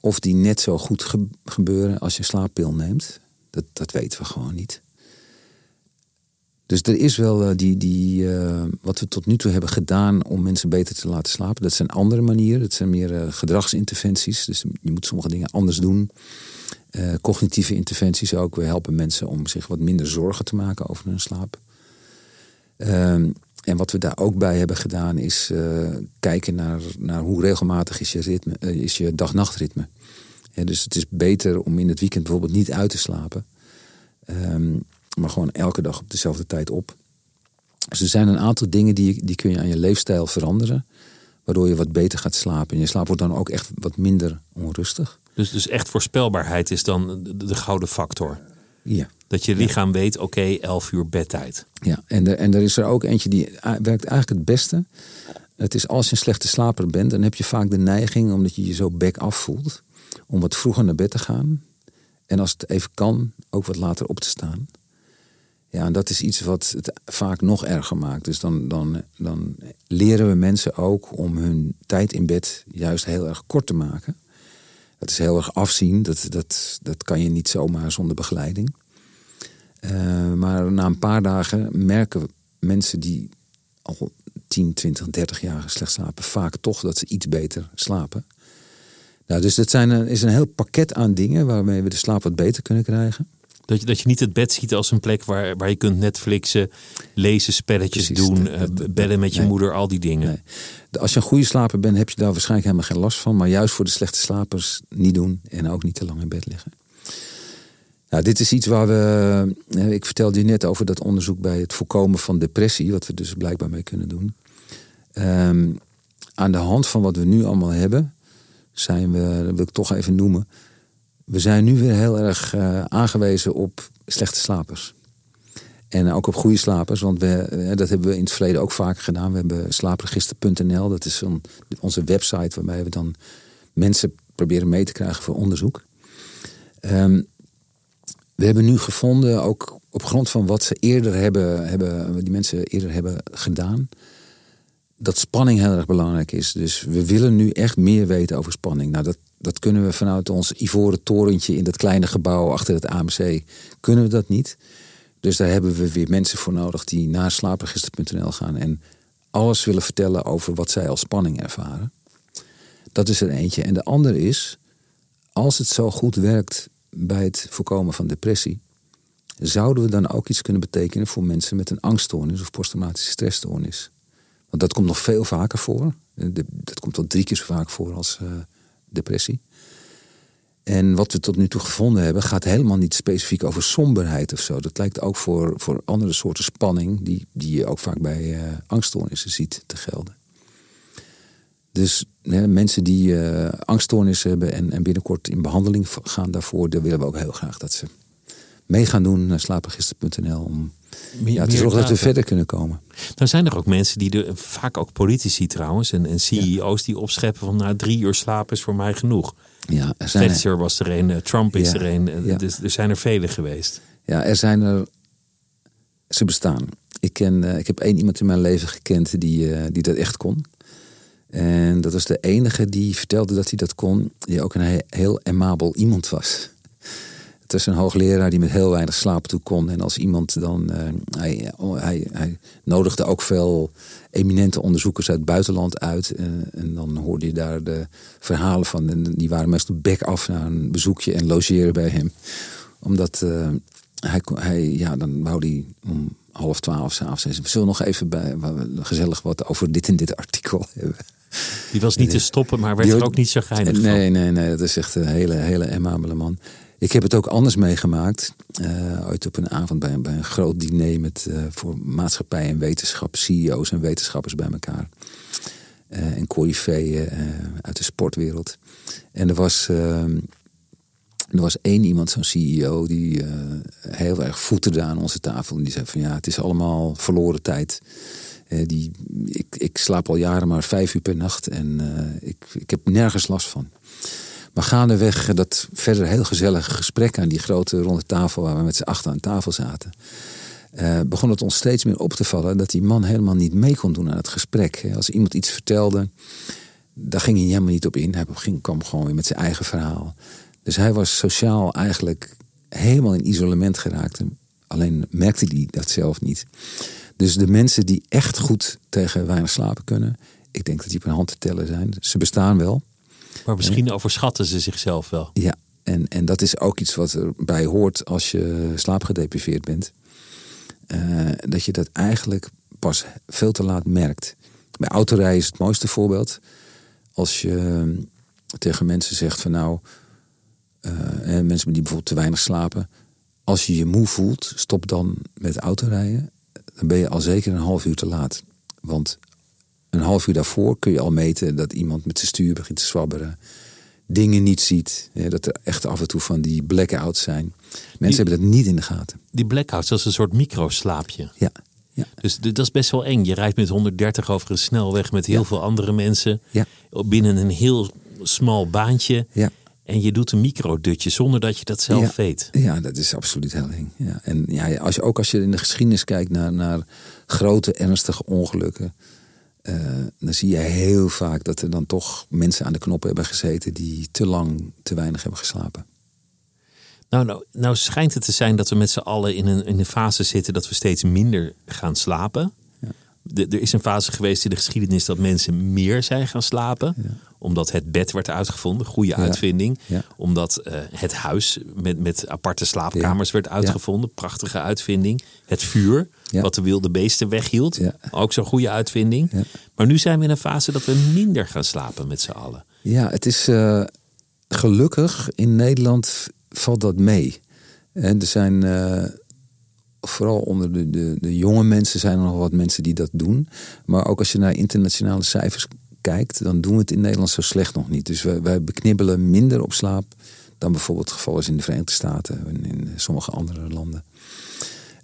of die net zo goed ge- gebeuren als je slaappil neemt. Dat, dat weten we gewoon niet. Dus er is wel eh, die, die, eh, wat we tot nu toe hebben gedaan om mensen beter te laten slapen. Dat zijn andere manieren. Dat zijn meer eh, gedragsinterventies. Dus je moet sommige dingen anders doen. Cognitieve interventies ook. We helpen mensen om zich wat minder zorgen te maken over hun slaap. En wat we daar ook bij hebben gedaan is eh, kijken naar, naar hoe regelmatig is je, ritme, eh, is je dag-nachtritme. Dus het is beter om in het weekend bijvoorbeeld niet uit te slapen. Ehm, maar gewoon elke dag op dezelfde tijd op. Dus er zijn een aantal dingen die, die kun je aan je leefstijl veranderen. Waardoor je wat beter gaat slapen. En je slaap wordt dan ook echt wat minder onrustig. Dus, dus echt voorspelbaarheid is dan de, de gouden factor. Ja. Dat je lichaam weet, oké, 11 uur bedtijd. Ja, en, er, en er is er ook eentje die werkt eigenlijk het beste. Het is als je een slechte slaper bent, dan heb je vaak de neiging, omdat je je zo bek af voelt, om wat vroeger naar bed te gaan. En als het even kan, ook wat later op te staan. Ja, en dat is iets wat het vaak nog erger maakt. Dus dan, dan, dan leren we mensen ook om hun tijd in bed juist heel erg kort te maken. Dat is heel erg afzien. Dat, dat, dat kan je niet zomaar zonder begeleiding. Eh, maar na een paar dagen merken mensen die al 10, 20, 30 jaar slecht slapen, vaak toch dat ze iets beter slapen. Nou, dus dat zijn is een heel pakket aan dingen waarmee we de slaap wat beter kunnen krijgen. Dat je, dat je niet het bed ziet als een plek waar, waar je kunt Netflixen, lezen, spelletjes Precies, doen, dat- eh, dat- bellen met je nee. moeder, al die dingen. Nee. Als je een goede slaper bent, heb je daar waarschijnlijk helemaal geen last van. Maar juist voor de slechte slapers niet doen en ook niet te lang in bed liggen. Nou, dit is iets waar we. Ik vertelde je net over dat onderzoek bij het voorkomen van depressie, wat we dus blijkbaar mee kunnen doen. Ehm, aan de hand van wat we nu allemaal hebben, zijn we, dat wil ik toch even noemen. We zijn nu weer heel erg eh, aangewezen op slechte slapers. En ook op goede slapers, want we, eh, dat hebben we in het verleden ook vaker gedaan. We hebben slaapregister.nl, dat is onze website waarbij we dan mensen proberen mee te krijgen voor onderzoek. Ehm, we hebben nu gevonden, ook op grond van wat ze eerder hebben, hebben, die mensen eerder hebben gedaan, dat spanning heel erg belangrijk is. Dus we willen nu echt meer weten over spanning. Nou, dat, dat kunnen we vanuit ons ivoren torentje in dat kleine gebouw achter het AMC, kunnen we dat niet. Dus daar hebben we weer mensen voor nodig die naar slaapregister.nl gaan en alles willen vertellen over wat zij als spanning ervaren. Dat is er eentje. En de andere is, als het zo goed werkt bij het voorkomen van depressie, zouden we dan ook iets kunnen betekenen voor mensen met een angststoornis of posttraumatische stressstoornis? Want dat komt nog veel vaker voor. Dat komt wel drie keer zo vaak voor als eh, depressie. En wat we tot nu toe gevonden hebben, gaat helemaal niet specifiek over somberheid of zo. Dat lijkt ook voor, voor andere soorten spanning, die, die je ook vaak bij eh, angststoornissen ziet te gelden. Dus hè, mensen die uh, angststoornissen hebben en, en binnenkort in behandeling gaan daarvoor, daar willen we ook heel graag dat ze mee gaan doen naar slaapregister.nl om ja, te zorgen dat we verder kunnen komen. Nou zijn er ook mensen die, er, vaak ook politici trouwens, en, en CEO's die opscheppen van nou drie uur slaap is voor mij genoeg. Ja, er zijn Thatcher was er een, eh, Trump is er een, eh, dus er zijn er vele geweest. Ja, er zijn er, ze bestaan. Ik, ken, uh, ik heb één iemand in mijn leven gekend die, uh, die dat echt kon. En dat was de enige die vertelde dat hij dat kon, die ook een heel amabel iemand was. Het was een hoogleraar die met heel weinig slaap toe kon. En als iemand dan. Uh, hij, hij, hij nodigde ook veel eminente onderzoekers uit het buitenland uit. Uh, en dan hoorde je daar de verhalen van. En die waren meestal back af naar een bezoekje en logeren bij hem. Omdat uh, hij, hij, ja, dan wou hij om half twaalf s'avonds. We zullen nog even bij, gezellig wat over dit en dit artikel hebben. Die was niet te stoppen, maar werd er ook niet zo geinig Nee, nee, nee. Dat is echt een hele, hele amabele man. Ik heb het ook anders meegemaakt. Uh, ooit op een avond bij, bij een groot diner met uh, voor maatschappij en wetenschap, CEO's en wetenschappers bij elkaar. Uh, en coryfeeën uit de sportwereld. En er was, er was één iemand, zo'n CEO, die heel erg voeterde aan onze tafel. En die zei van ja, het is allemaal verloren tijd. die, ik, ik slaap al jaren maar vijf uur per nacht en ik, ik heb nergens last van. Maar gaandeweg dat verder heel gezellige gesprek aan die grote ronde tafel waar we met z'n achter aan tafel zaten. Uh, begon het ons steeds meer op te vallen dat die man helemaal niet mee kon doen aan het gesprek. Als iemand iets vertelde, daar ging hij helemaal niet op in. Hij ging, kwam gewoon weer met zijn eigen verhaal. Dus hij was sociaal eigenlijk helemaal in isolement geraakt. Alleen merkte hij dat zelf niet. Dus de mensen die echt goed tegen weinig slapen kunnen, ik denk dat die op een hand te tellen zijn. Ze bestaan wel. Maar misschien overschatten ze zichzelf wel. Ja, en, en dat is ook iets wat erbij hoort als je slaapgedepriveerd bent. Uh, dat je dat eigenlijk pas veel te laat merkt. Bij autorijden is het mooiste voorbeeld. Als je tegen mensen zegt van nou, uh, mensen die bijvoorbeeld te weinig slapen. Als je je moe voelt, stop dan met autorijden. Dan ben je al zeker een half uur te laat. Want een half uur daarvoor kun je al meten dat iemand met zijn stuur begint te zwabberen. Dingen niet ziet. dat er echt af en toe van die blackouts zijn. Mensen hebben dat niet in de gaten. Die blackouts, dat is een soort microslaapje. Ja. ja. Dus dat is best wel eng. Je rijdt met 130 over een snelweg met heel veel andere mensen. Ja. Binnen een heel smal baantje. Ja. En je doet een microdutje zonder dat je dat zelf ja, weet. Ja, dat is absoluut heel eng. Ja. En ja, als je, ook als je in de geschiedenis kijkt naar, naar grote ernstige ongelukken. Uh, dan zie je heel vaak dat er dan toch mensen aan de knoppen hebben gezeten die te lang te weinig hebben geslapen. Nou, nou, nou schijnt het te zijn dat we met z'n allen in een, in een fase zitten dat we steeds minder gaan slapen. De, er is een fase geweest in de geschiedenis dat mensen meer zijn gaan slapen. Ja. Omdat het bed werd uitgevonden, goede uitvinding. Ja. Omdat uh, het huis met, met aparte slaapkamers werd uitgevonden, prachtige uitvinding. Het vuur, wat de wilde beesten weghield, ook zo'n goede uitvinding. Maar nu zijn we in een fase dat we minder gaan slapen met z'n allen. Ja, het is uh, gelukkig in Nederland valt dat mee. En er zijn uh, vooral onder de, de, de, jonge mensen zijn er nog wat mensen die dat doen. Maar ook als je naar internationale cijfers kijkt, dan doen we het in Nederland zo slecht nog niet. Dus wij, beknibbelen minder op slaap dan bijvoorbeeld het geval is in de Verenigde Staten en in sommige andere landen.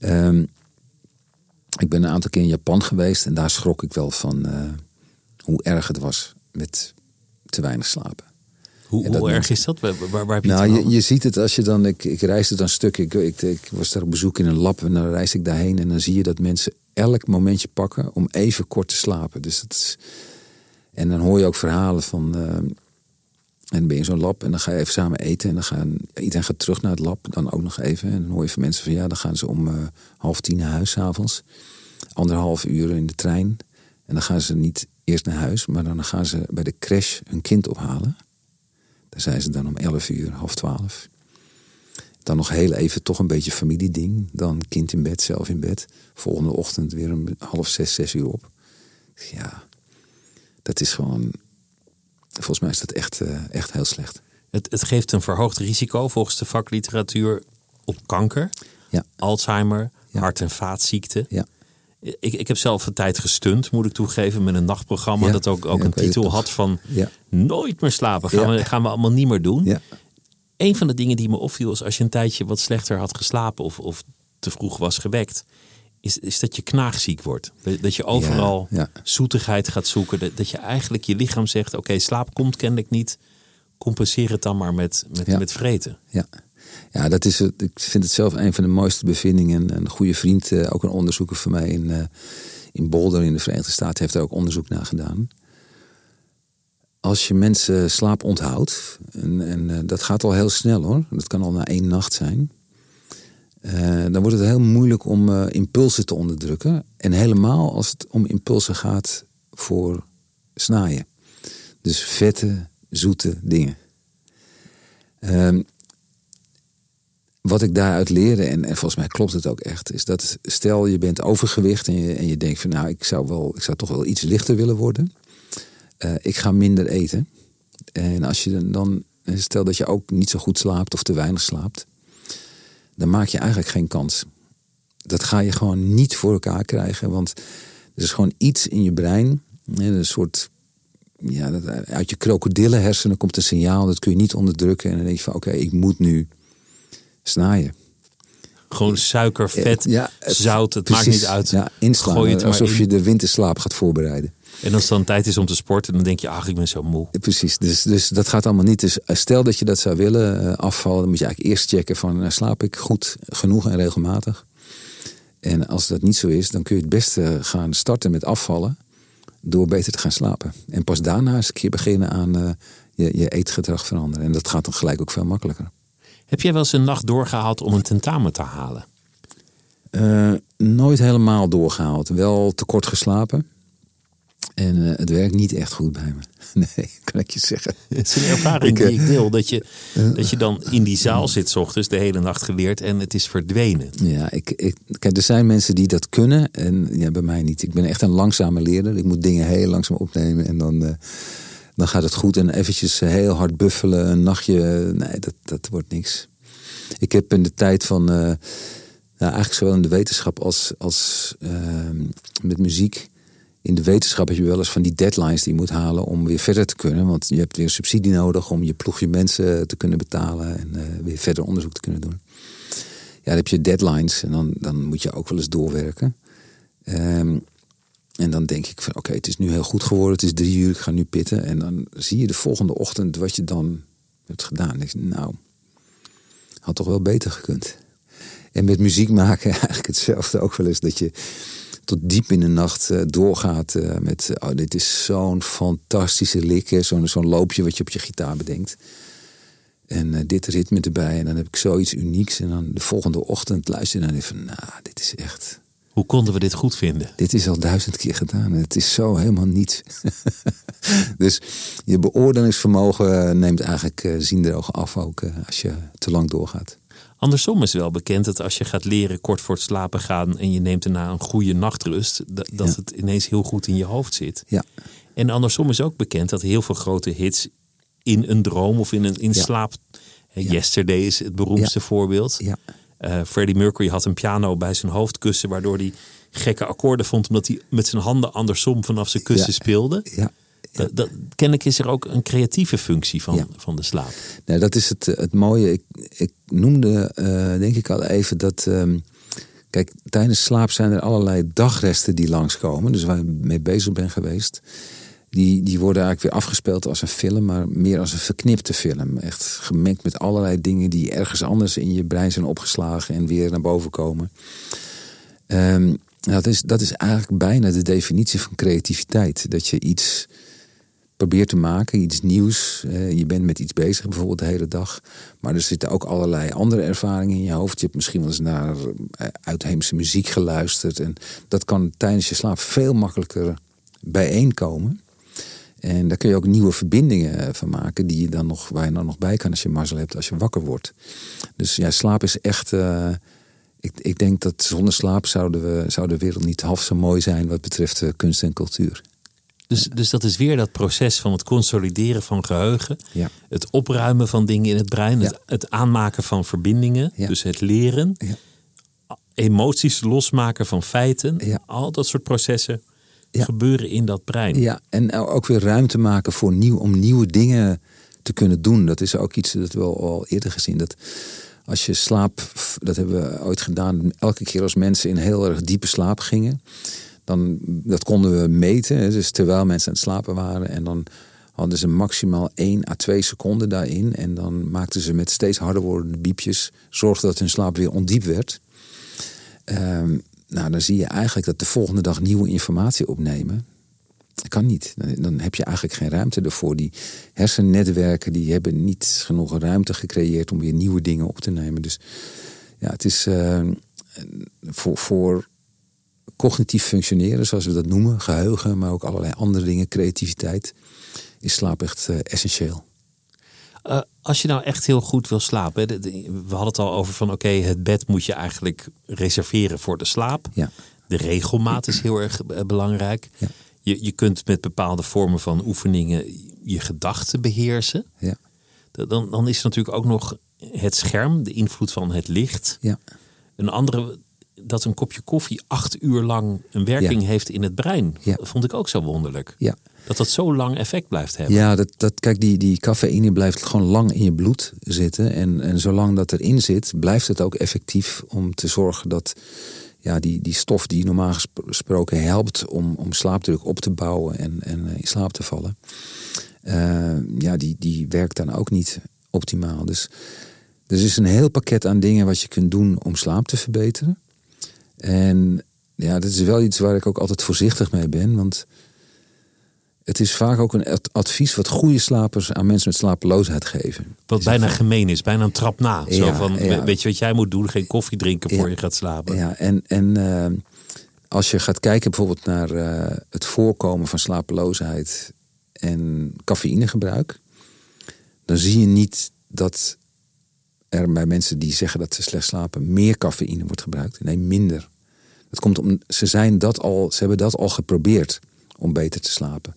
Um, ik ben een aantal keer in Japan geweest en daar schrok ik wel van uh, hoe erg het was met te weinig slapen. Hoe, hoe erg is dat? Waar, waar, waar heb je nou, het je, je, ziet het als je dan. Ik, ik reisde dan stuk. Ik, ik, ik, was daar op bezoek in een lab en dan reis ik daarheen. En dan zie je dat mensen elk momentje pakken om even kort te slapen. Dus dat is, en dan hoor je ook verhalen van. Uh, en dan ben je in zo'n lab en dan ga je even samen eten. En dan gaan, iedereen gaat terug naar het lab, dan ook nog even. En dan hoor je van mensen van ja, dan gaan ze om uh, half tien naar huis s'avonds. Anderhalf uur in de trein. En dan gaan ze niet eerst naar huis, maar dan gaan ze bij de crash hun kind ophalen. Daar zijn ze dan om elf uur, half twaalf. Dan nog heel even toch een beetje familieding. Dan kind in bed, zelf in bed. Volgende ochtend weer om half zes, zes uur op. Ja, dat is gewoon Volgens mij is dat echt, uh, echt heel slecht. Het, het geeft een verhoogd risico volgens de vakliteratuur op kanker, ja. Alzheimer, hart- en vaatziekten. Ja. Ik, ik heb zelf een tijd gestund, moet ik toegeven, met een nachtprogramma Ja, dat ook, ook ja, een titel had van Ja. nooit meer slapen. Gaan, we, gaan we allemaal niet meer doen. Een van de dingen die me opviel is als je een tijdje wat slechter had geslapen of, of te vroeg was gewekt, is, is dat je knaagziek wordt. Dat- je overal zoetigheid gaat zoeken. Dat, dat je eigenlijk je lichaam zegt, oké, slaap komt kennelijk niet. Compenseer het dan maar met, met, met vreten. Ja. Ja, dat is. Ik vind het zelf een van de mooiste bevindingen. Een goede vriend, eh, ook een onderzoeker van mij in, eh, in Boulder in de Verenigde Staten, heeft daar ook onderzoek naar gedaan. Als je mensen slaap onthoudt, en, en eh, dat gaat al heel snel hoor, dat kan al na één nacht zijn. dan wordt het heel moeilijk om impulsen te onderdrukken. En helemaal als het om impulsen gaat voor snaaien. Dus vette, zoete dingen. Ehm, wat ik daaruit leerde, en, en volgens mij klopt het ook echt, is dat stel je bent overgewicht en je, en je denkt van nou, ik zou, wel, ik zou toch wel iets lichter willen worden. Eh, ik ga minder eten. En als je dan- stel dat je ook niet zo goed slaapt of te weinig slaapt, dan maak je eigenlijk geen kans. Dat ga je gewoon niet voor elkaar krijgen, want er is gewoon iets in je brein, een soort ja, uit je krokodillenhersenen komt een signaal, dat kun je niet onderdrukken. En dan denk je van, oké, ik moet nu snaaien. Gewoon suiker, vet, Ja, het- zout, het maakt niet uit. Ja, inslaan, het maar alsof in. je de winterslaap gaat voorbereiden. En als het dan tijd is om te sporten, dan denk je, ach, ik ben zo moe. Precies, dus, dus dat gaat allemaal niet. Dus eh, stel dat je dat zou willen eh, afvallen, dan moet je eigenlijk eerst checken van, eh, slaap ik goed genoeg en regelmatig? En als dat niet zo is, dan kun je het beste gaan starten met afvallen door beter te gaan slapen. En pas daarna eens een keer beginnen aan eh, je, je eetgedrag veranderen. En dat gaat dan gelijk ook veel makkelijker. Heb jij wel eens een nacht doorgehaald om een tentamen te halen? Eh, nooit helemaal doorgehaald. Wel te kort geslapen. En eh, het werkt niet echt goed bij me. <laughs> Nee, kan ik je zeggen. Het is een ervaring Ik, eh, die ik deel. Dat je, <laughs> dat je dan in die zaal zit, 's ochtends, de hele nacht geleerd en het is verdwenen. Ja, ik, ik, kijk, er zijn mensen die dat kunnen. En ja, bij mij niet. Ik ben echt een langzame leerder. Ik moet dingen heel langzaam opnemen. En dan, dan gaat het goed. En eventjes eh, heel hard buffelen. Een nachtje. Nee, dat, dat wordt niks. Ik heb in de tijd van... eh, nou, eigenlijk zowel in de wetenschap als, als ehm, met muziek. In de wetenschap heb je wel eens van die deadlines die je moet halen om weer verder te kunnen. Want je hebt weer subsidie nodig om je ploegje mensen te kunnen betalen en eh, weer verder onderzoek te kunnen doen. Ja, dan heb je deadlines en dan, dan moet je ook wel eens doorwerken. Ehm, en dan denk ik van oké, het is nu heel goed geworden. Het is drie uur, ik ga nu pitten. En dan zie je de volgende ochtend wat je dan hebt gedaan. Dan je, nou, had toch wel beter gekund. En met muziek maken <laughs> eigenlijk hetzelfde ook wel eens. Dat je tot diep in de nacht eh, doorgaat eh, met... oh, dit is zo'n fantastische lik. Zo'n zo'n loopje wat je op je gitaar bedenkt. En eh, dit ritme erbij. En dan heb ik zoiets unieks. En dan de volgende ochtend luister je en je van... Nou, dit is echt... Hoe konden we dit goed vinden? Dit is al duizend keer gedaan. Het is zo helemaal niets. <laughs> dus je beoordelingsvermogen neemt eigenlijk eh zienderogen af ook eh, als je te lang doorgaat. Andersom is wel bekend dat als je gaat leren kort voor het slapen gaan en je neemt daarna een goede nachtrust, dat, dat Ja. het ineens heel goed in je hoofd zit. Ja, En andersom is ook bekend dat heel veel grote hits in een droom of in een in Ja. slaap. Yesterday is het beroemdste voorbeeld. ja. Eh, Freddie Mercury had een piano bij zijn hoofdkussen, waardoor hij gekke akkoorden vond, omdat hij met zijn handen andersom vanaf zijn kussen Ja. speelde. ja. Dat, dat, kennelijk is er ook een creatieve functie van, Ja. van de slaap. Nou, dat is het, het mooie. Ik, ik noemde, eh, denk ik al even, dat. ehm, kijk, tijdens slaap zijn er allerlei dagresten die langskomen. Dus waar je mee bezig bent geweest. Die, die worden eigenlijk weer afgespeeld als een film, maar meer als een verknipte film. Echt gemengd met allerlei dingen die ergens anders in je brein zijn opgeslagen en weer naar boven komen. Ehm, dat, is, dat is eigenlijk bijna de definitie van creativiteit. Dat je iets probeert te maken, iets nieuws. Eh, je bent met iets bezig, bijvoorbeeld de hele dag. Maar er zitten ook allerlei andere ervaringen in je hoofd. Je hebt misschien wel eens naar eh, uitheemse muziek geluisterd. En dat kan tijdens je slaap veel makkelijker bijeenkomen. En daar kun je ook nieuwe verbindingen eh, van maken, die je dan nog, waar je dan nog bij kan als je mazzel hebt, als je wakker wordt. Dus ja, slaap is echt. eh, ik, ik denk dat zonder slaap zouden we, zou de wereld niet half zo mooi zijn wat betreft eh, kunst en cultuur. Dus, dus dat is weer dat proces van het consolideren van geheugen. Ja. Het opruimen van dingen in het brein. Het, Ja. het aanmaken van verbindingen. Dus het leren. Emoties losmaken van feiten. Al dat soort processen Ja. gebeuren in dat brein. Ja, en ook weer ruimte maken voor nieuw, om nieuwe dingen te kunnen doen. Dat is ook iets dat we al, eerder gezien. Dat als je slaap, dat hebben we ooit gedaan, elke keer als mensen in heel erg diepe slaap gingen, dan dat konden we meten. Dus terwijl mensen aan het slapen waren. En dan hadden ze maximaal 1 à 2 seconden daarin. En dan maakten ze met steeds harder wordende biepjes, zorgde dat hun slaap weer ondiep werd. Ehm, nou, dan zie je eigenlijk dat de volgende dag nieuwe informatie opnemen. Dat kan niet. Dan- heb je eigenlijk geen ruimte ervoor. Die hersennetwerken die hebben niet genoeg ruimte gecreëerd om weer nieuwe dingen op te nemen. Dus ja, het is eh, voor, voor cognitief functioneren, zoals we dat noemen, geheugen, maar ook allerlei andere dingen, creativiteit, is slaap echt eh, essentieel. Eh, als je nou echt heel goed wil slapen. hè, de- de- we hadden het al over van oké, het bed moet je eigenlijk reserveren voor de slaap. Ja. De regelmaat is heel erg eh, belangrijk. Ja. Je, je kunt met bepaalde vormen van oefeningen je gedachten beheersen. Ja. Dan, dan is natuurlijk ook nog het scherm, de invloed van het licht. Ja. Een andere, dat een kopje koffie acht uur lang een werking Ja. heeft in het brein. Ja. Dat vond ik ook zo wonderlijk. Ja. Dat dat zo lang effect blijft hebben. Ja, dat, dat, kijk, die, die cafeïne blijft gewoon lang in je bloed zitten. En, en zolang dat erin zit, blijft het ook effectief om te zorgen dat ja, die, die stof die normaal gespro- gesproken helpt om, om slaapdruk op te bouwen en, en eh, in slaap te vallen. eh, ja, die, die werkt dan ook niet optimaal. Dus er is een heel pakket aan dingen wat je kunt doen om slaap te verbeteren. En ja, dat is wel iets waar ik ook altijd voorzichtig mee ben. Want het is vaak ook een ad- advies wat goede slapers aan mensen met slapeloosheid geven. Wat bijna gemeen is, bijna een trap na. Zo van, ja. weet je wat jij moet doen? Geen koffie drinken voor Ja. je gaat slapen. Ja, en, en eh, als je gaat kijken bijvoorbeeld naar eh, het voorkomen van slapeloosheid en cafeïnegebruik, dan zie je niet dat er bij mensen die zeggen dat ze slecht slapen meer cafeïne wordt gebruikt. Nee, minder. Dat komt om, ze, zijn dat al, ze hebben dat al geprobeerd om beter te slapen.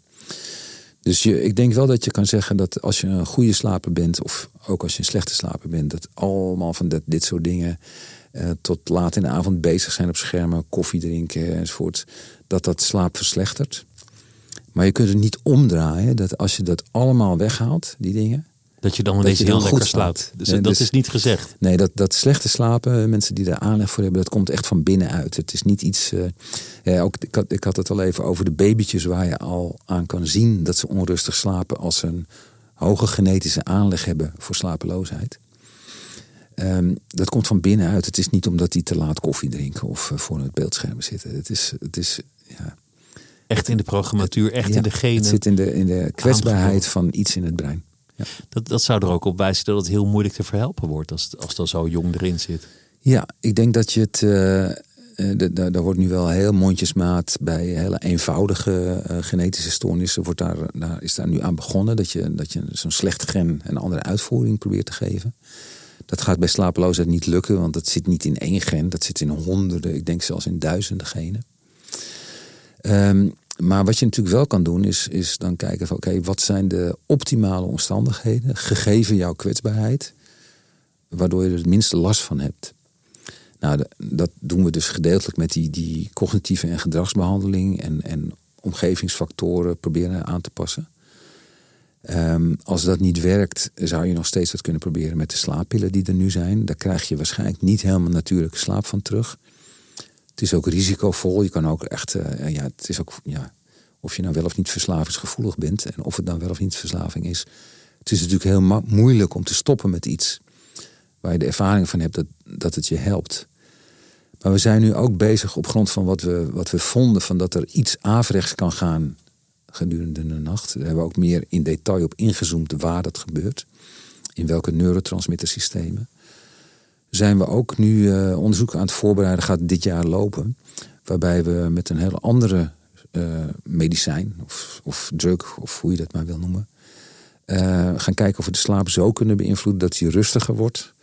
Dus je, ik denk wel dat je kan zeggen dat als je een goede slaper bent, of ook als je een slechte slaper bent, dat allemaal van dat, dit soort dingen eh, tot laat in de avond bezig zijn op schermen, koffie drinken enzovoort, dat dat slaap verslechtert. Maar je kunt het niet omdraaien dat als je dat allemaal weghaalt, die dingen. Dat je dan Dat ineens je heel dan lekker slaapt. slaapt. Dus Nee, dat dus- is niet gezegd. Nee, dat, dat slechte slapen, mensen die daar aanleg voor hebben, dat komt echt van binnenuit. Het is niet iets. eh, ja, ook, ik, had, ik had het al even over de babytjes waar je al aan kan zien dat ze onrustig slapen als ze een hoge genetische aanleg hebben voor slapeloosheid. Ehm, dat komt van binnenuit. Het is niet omdat die te laat koffie drinken of eh, voor het beeldscherm zitten. Het is, het is ja, Echt in de programmatuur, echt ja, in de genen. Het zit in de, in de kwetsbaarheid van iets in het brein. Ja. Dat, dat zou er ook op wijzen dat het heel moeilijk te verhelpen wordt als, als dat zo jong erin zit. Ja, ik denk dat je het. de- Daar wordt nu wel heel mondjesmaat bij hele eenvoudige eh, genetische stoornissen. Wordt daar, daar, is daar nu aan begonnen dat je, dat je zo'n slecht gen een andere uitvoering probeert te geven. Dat gaat bij slapeloosheid niet lukken, want dat zit niet in één gen. Dat zit in honderden, ik denk zelfs in duizenden genen. Ehm, maar wat je natuurlijk wel kan doen, is, is dan kijken van oké, wat zijn de optimale omstandigheden, gegeven jouw kwetsbaarheid, waardoor je er het minste last van hebt. Nou, dat doen we dus gedeeltelijk met die, die cognitieve en gedragsbehandeling en, en omgevingsfactoren proberen aan te passen. Ehm, als dat niet werkt, zou je nog steeds wat kunnen proberen met de slaappillen die er nu zijn. Daar krijg je waarschijnlijk niet helemaal natuurlijke slaap van terug. Het is ook risicovol. Je kan ook echt, eh, ja, het is ook, ja, of je nou wel of niet verslavingsgevoelig bent en of het dan wel of niet verslaving is. Het is natuurlijk heel moeilijk om te stoppen met iets waar je de ervaring van hebt dat, dat het je helpt. Maar we zijn nu ook bezig op grond van wat we, wat we vonden, van dat er iets averechts kan gaan gedurende de nacht. Daar hebben we ook meer in detail op ingezoomd waar dat gebeurt. In welke neurotransmittersystemen. Zijn we ook nu eh, onderzoek aan het voorbereiden, gaat dit jaar lopen. Waarbij we met een hele andere eh, medicijn of, of drug, of hoe je dat maar wil noemen. eh, gaan kijken of we de slaap zo kunnen beïnvloeden dat hij rustiger wordt.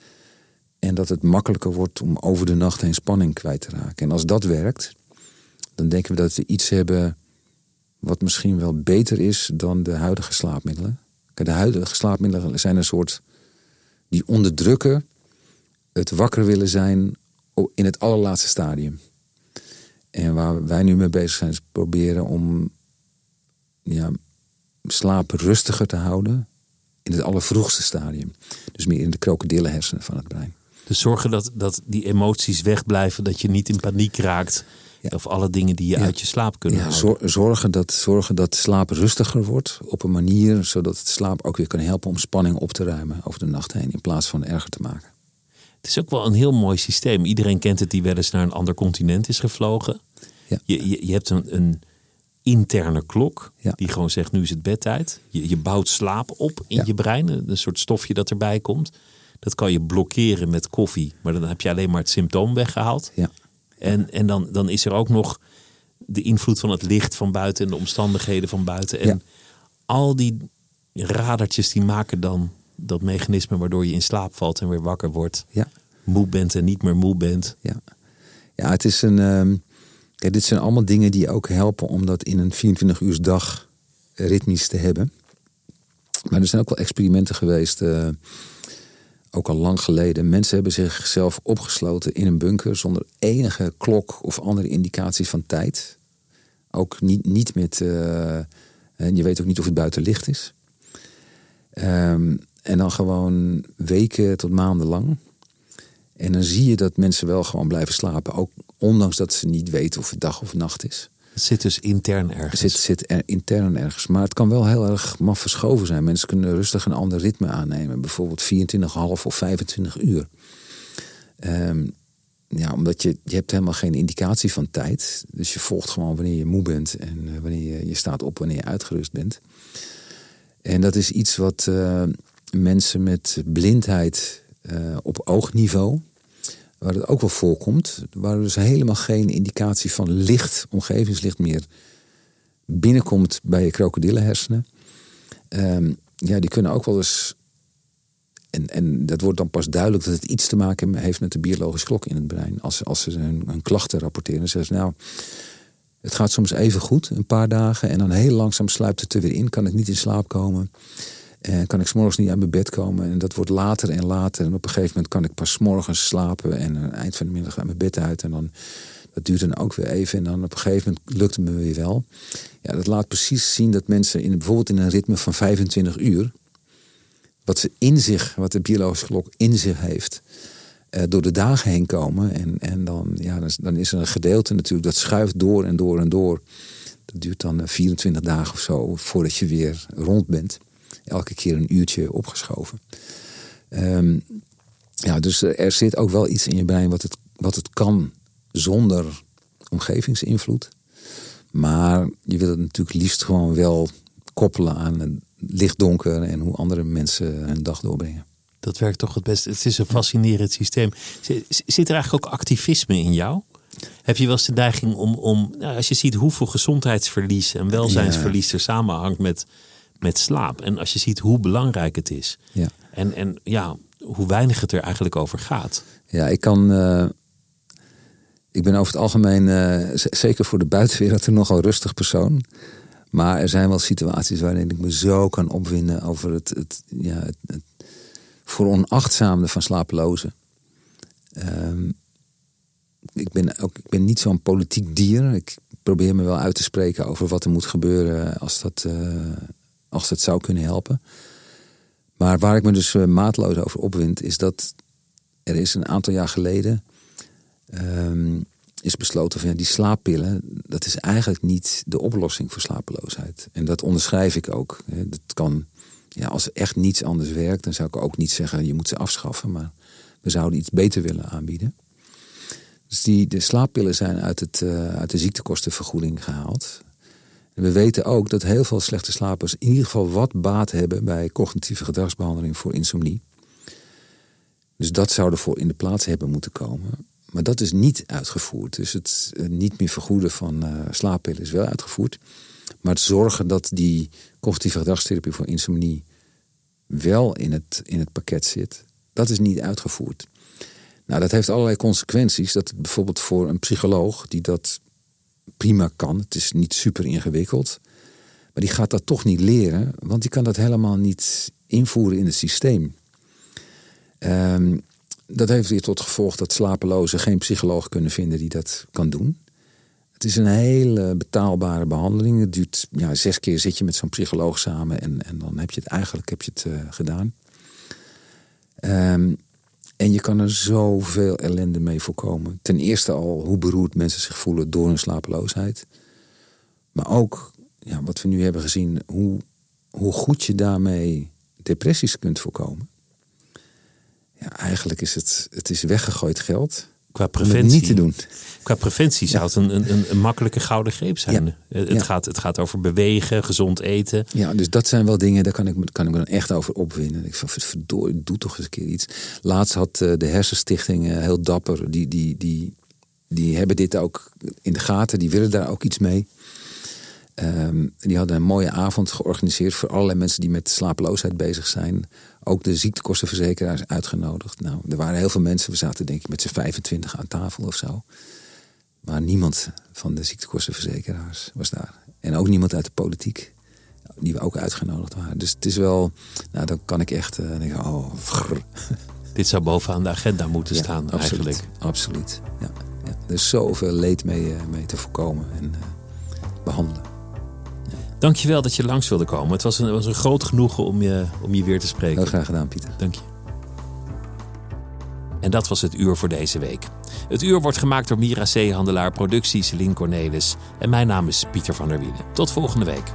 En dat het makkelijker wordt om over de nacht heen spanning kwijt te raken. En als dat werkt, dan denken we dat we iets hebben wat misschien wel beter is dan de huidige slaapmiddelen. De huidige slaapmiddelen zijn een soort die onderdrukken het wakker willen zijn in het allerlaatste stadium. En waar wij nu mee bezig zijn, is proberen om ja, slaap rustiger te houden in het allervroegste stadium. Dus meer in de krokodillenhersenen van het brein. Dus zorgen dat, dat die emoties wegblijven, dat je niet in paniek raakt. Of alle dingen die je uit je slaap kunnen ja, houden. Zorgen dat, zorgen dat slaap rustiger wordt op een manier zodat het slaap ook weer kan helpen om spanning op te ruimen over de nacht heen in plaats van erger te maken. Het is ook wel een heel mooi systeem. Iedereen kent het die wel eens naar een ander continent is gevlogen. Ja. Je, je, je hebt een, een interne klok Ja. die gewoon zegt nu is het bedtijd. Je, je bouwt slaap op in Ja. je brein, een soort stofje dat erbij komt. Dat kan je blokkeren met koffie, maar dan heb je alleen maar het symptoom weggehaald. Ja. En, en dan, dan is er ook nog de invloed van het licht van buiten en de omstandigheden van buiten. En al die radertjes die maken dan dat mechanisme waardoor je in slaap valt en weer wakker wordt. Ja. Moe bent en niet meer moe bent. Ja, ja het is een. ehm, kijk, dit zijn allemaal dingen die ook helpen om dat in een 24 uur dag ritmisch te hebben. Maar er zijn ook wel experimenten geweest, eh, ook al lang geleden. Mensen hebben zichzelf opgesloten in een bunker zonder enige klok of andere indicatie van tijd. Ook niet, niet met. eh, en je weet ook niet of het buiten licht is. Ehm, en dan gewoon weken tot maanden lang. En dan zie je dat mensen wel gewoon blijven slapen. Ook ondanks dat ze niet weten of het dag of nacht is. Het zit dus intern ergens. Het zit, zit er intern ergens. Maar het kan wel heel erg maf verschoven zijn. Mensen kunnen rustig een ander ritme aannemen. Bijvoorbeeld 24,5 of 25 uur. Ehm, ja, omdat je, je hebt helemaal geen indicatie van tijd. Dus je volgt gewoon wanneer je moe bent. En eh, wanneer je, je staat op wanneer je uitgerust bent. En dat is iets wat eh, mensen met blindheid eh, op oogniveau waar het ook wel voorkomt, waar dus helemaal geen indicatie van licht, omgevingslicht meer binnenkomt bij je krokodillenhersenen. Ehm, ja, die kunnen ook wel eens. En, en dat wordt dan pas duidelijk dat het iets te maken heeft met de biologische klok in het brein. Als, als ze hun, hun klachten rapporteren, zeggen ze nou. Het gaat soms even goed, een paar dagen, en dan heel langzaam sluipt het er weer in. Kan ik niet in slaap komen. En kan ik s'morgens niet uit mijn bed komen. En dat wordt later en later. En op een gegeven moment kan ik pas morgens slapen. En aan het eind van de middag uit mijn bed uit. En dan, dat duurt dan ook weer even. En dan op een gegeven moment lukt het me weer wel. Ja, dat laat precies zien dat mensen in, bijvoorbeeld in een ritme van 25 uur. Wat ze in zich, wat de biologische klok in zich heeft. eh, door de dagen heen komen. En, en dan, ja, dan, is, er een gedeelte natuurlijk dat schuift door en door en door. Dat duurt dan eh, 24 dagen of zo voordat je weer rond bent elke keer een uurtje opgeschoven. Ehm, ja, dus er zit ook wel iets in je brein wat het, wat het kan zonder omgevingsinvloed. Maar je wil het natuurlijk liefst gewoon wel koppelen aan het licht-donker en hoe andere mensen hun dag doorbrengen. Dat werkt toch het beste. Het is een fascinerend systeem. Zit er eigenlijk ook activisme in jou? Heb je wel eens de neiging om, om nou, als je ziet hoeveel gezondheidsverlies en welzijnsverlies er samenhangt met, met slaap. En als je ziet hoe belangrijk het is. Ja. En, en ja, hoe weinig het er eigenlijk over gaat. Ja, ik kan. eh, ik ben over het algemeen, eh, zeker voor de buitenwereld, <laughs> een nogal rustig persoon. Maar er zijn wel situaties waarin ik me zo kan opwinden over het, het, ja, het, het veronachtzamende van slapelozen. Ehm, ik, ben ook, ik ben niet zo'n politiek dier. Ik probeer me wel uit te spreken over wat er moet gebeuren als dat, eh, als dat zou kunnen helpen. Maar waar ik me dus eh, maatloos over opwind, is dat er is een aantal jaar geleden ehm, is besloten van ja, die slaappillen, dat is eigenlijk niet de oplossing voor slapeloosheid. En dat onderschrijf ik ook. Dat kan, ja, als er echt niets anders werkt, dan zou ik ook niet zeggen je moet ze afschaffen, maar we zouden iets beter willen aanbieden. Dus die, de slaappillen zijn uit, het, eh, uit de ziektekostenvergoeding gehaald. We weten ook dat heel veel slechte slapers in ieder geval wat baat hebben bij cognitieve gedragsbehandeling voor insomnie. Dus dat zou ervoor in de plaats hebben moeten komen. Maar dat is niet uitgevoerd. Dus het eh, niet meer vergoeden van eh, slaappillen is wel uitgevoerd. Maar het zorgen dat die cognitieve gedragstherapie voor insomnie wel in het, in het pakket zit, dat is niet uitgevoerd. Nou, dat heeft allerlei consequenties. Dat bijvoorbeeld voor een psycholoog die dat prima kan, het is niet super ingewikkeld, maar die gaat dat toch niet leren, want die kan dat helemaal niet invoeren in het systeem. Ehm, dat heeft weer tot gevolg dat slapelozen geen psycholoog kunnen vinden die dat kan doen. Het is een hele betaalbare behandeling. Het duurt ja, zes keer zit je met zo'n psycholoog samen en, en dan heb je het eigenlijk heb je het, uh, gedaan. Um, en je kan er zoveel ellende mee voorkomen. Ten eerste al hoe beroerd mensen zich voelen door hun slapeloosheid. Maar ook ja, wat we nu hebben gezien, hoe, hoe goed je daarmee depressies kunt voorkomen. Ja, eigenlijk is het, het is weggegooid geld. Qua preventie. niet te doen. Qua preventie zou het een, een, een makkelijke gouden greep zijn. Het, gaat, het gaat over bewegen, gezond eten. Ja, dus dat zijn wel dingen, daar kan ik, kan ik me dan echt over opwinnen. Ik van verdorie, doe toch eens een keer iets. Laatst had eh, de Hersenstichting eh, heel dapper, die, die, die, die hebben dit ook in de gaten, die willen daar ook iets mee. Um, die hadden een mooie avond georganiseerd voor allerlei mensen die met slapeloosheid bezig zijn. Ook de ziektekostenverzekeraars uitgenodigd. Nou, er waren heel veel mensen. We zaten denk ik met z'n 25 aan tafel of zo. Maar niemand van de ziektekostenverzekeraars was daar. En ook niemand uit de politiek. Die we ook uitgenodigd waren. Dus het is wel, nou dan kan ik echt uh, denken, oh, Dit zou bovenaan de agenda moeten staan absoluut, eigenlijk. Absoluut, ja, ja. Er is zoveel leed mee, uh, mee te voorkomen en uh, behandelen. Dankjewel dat je langs wilde komen. Het was een, was een groot genoegen om je, om je weer te spreken. Heel graag gedaan, Pieter. Dank je. En dat was het uur voor deze week. Het uur wordt gemaakt door Mira Zeehandelaar, productie Celine Cornelis. En mijn naam is Pieter van der Wielen. Tot volgende week.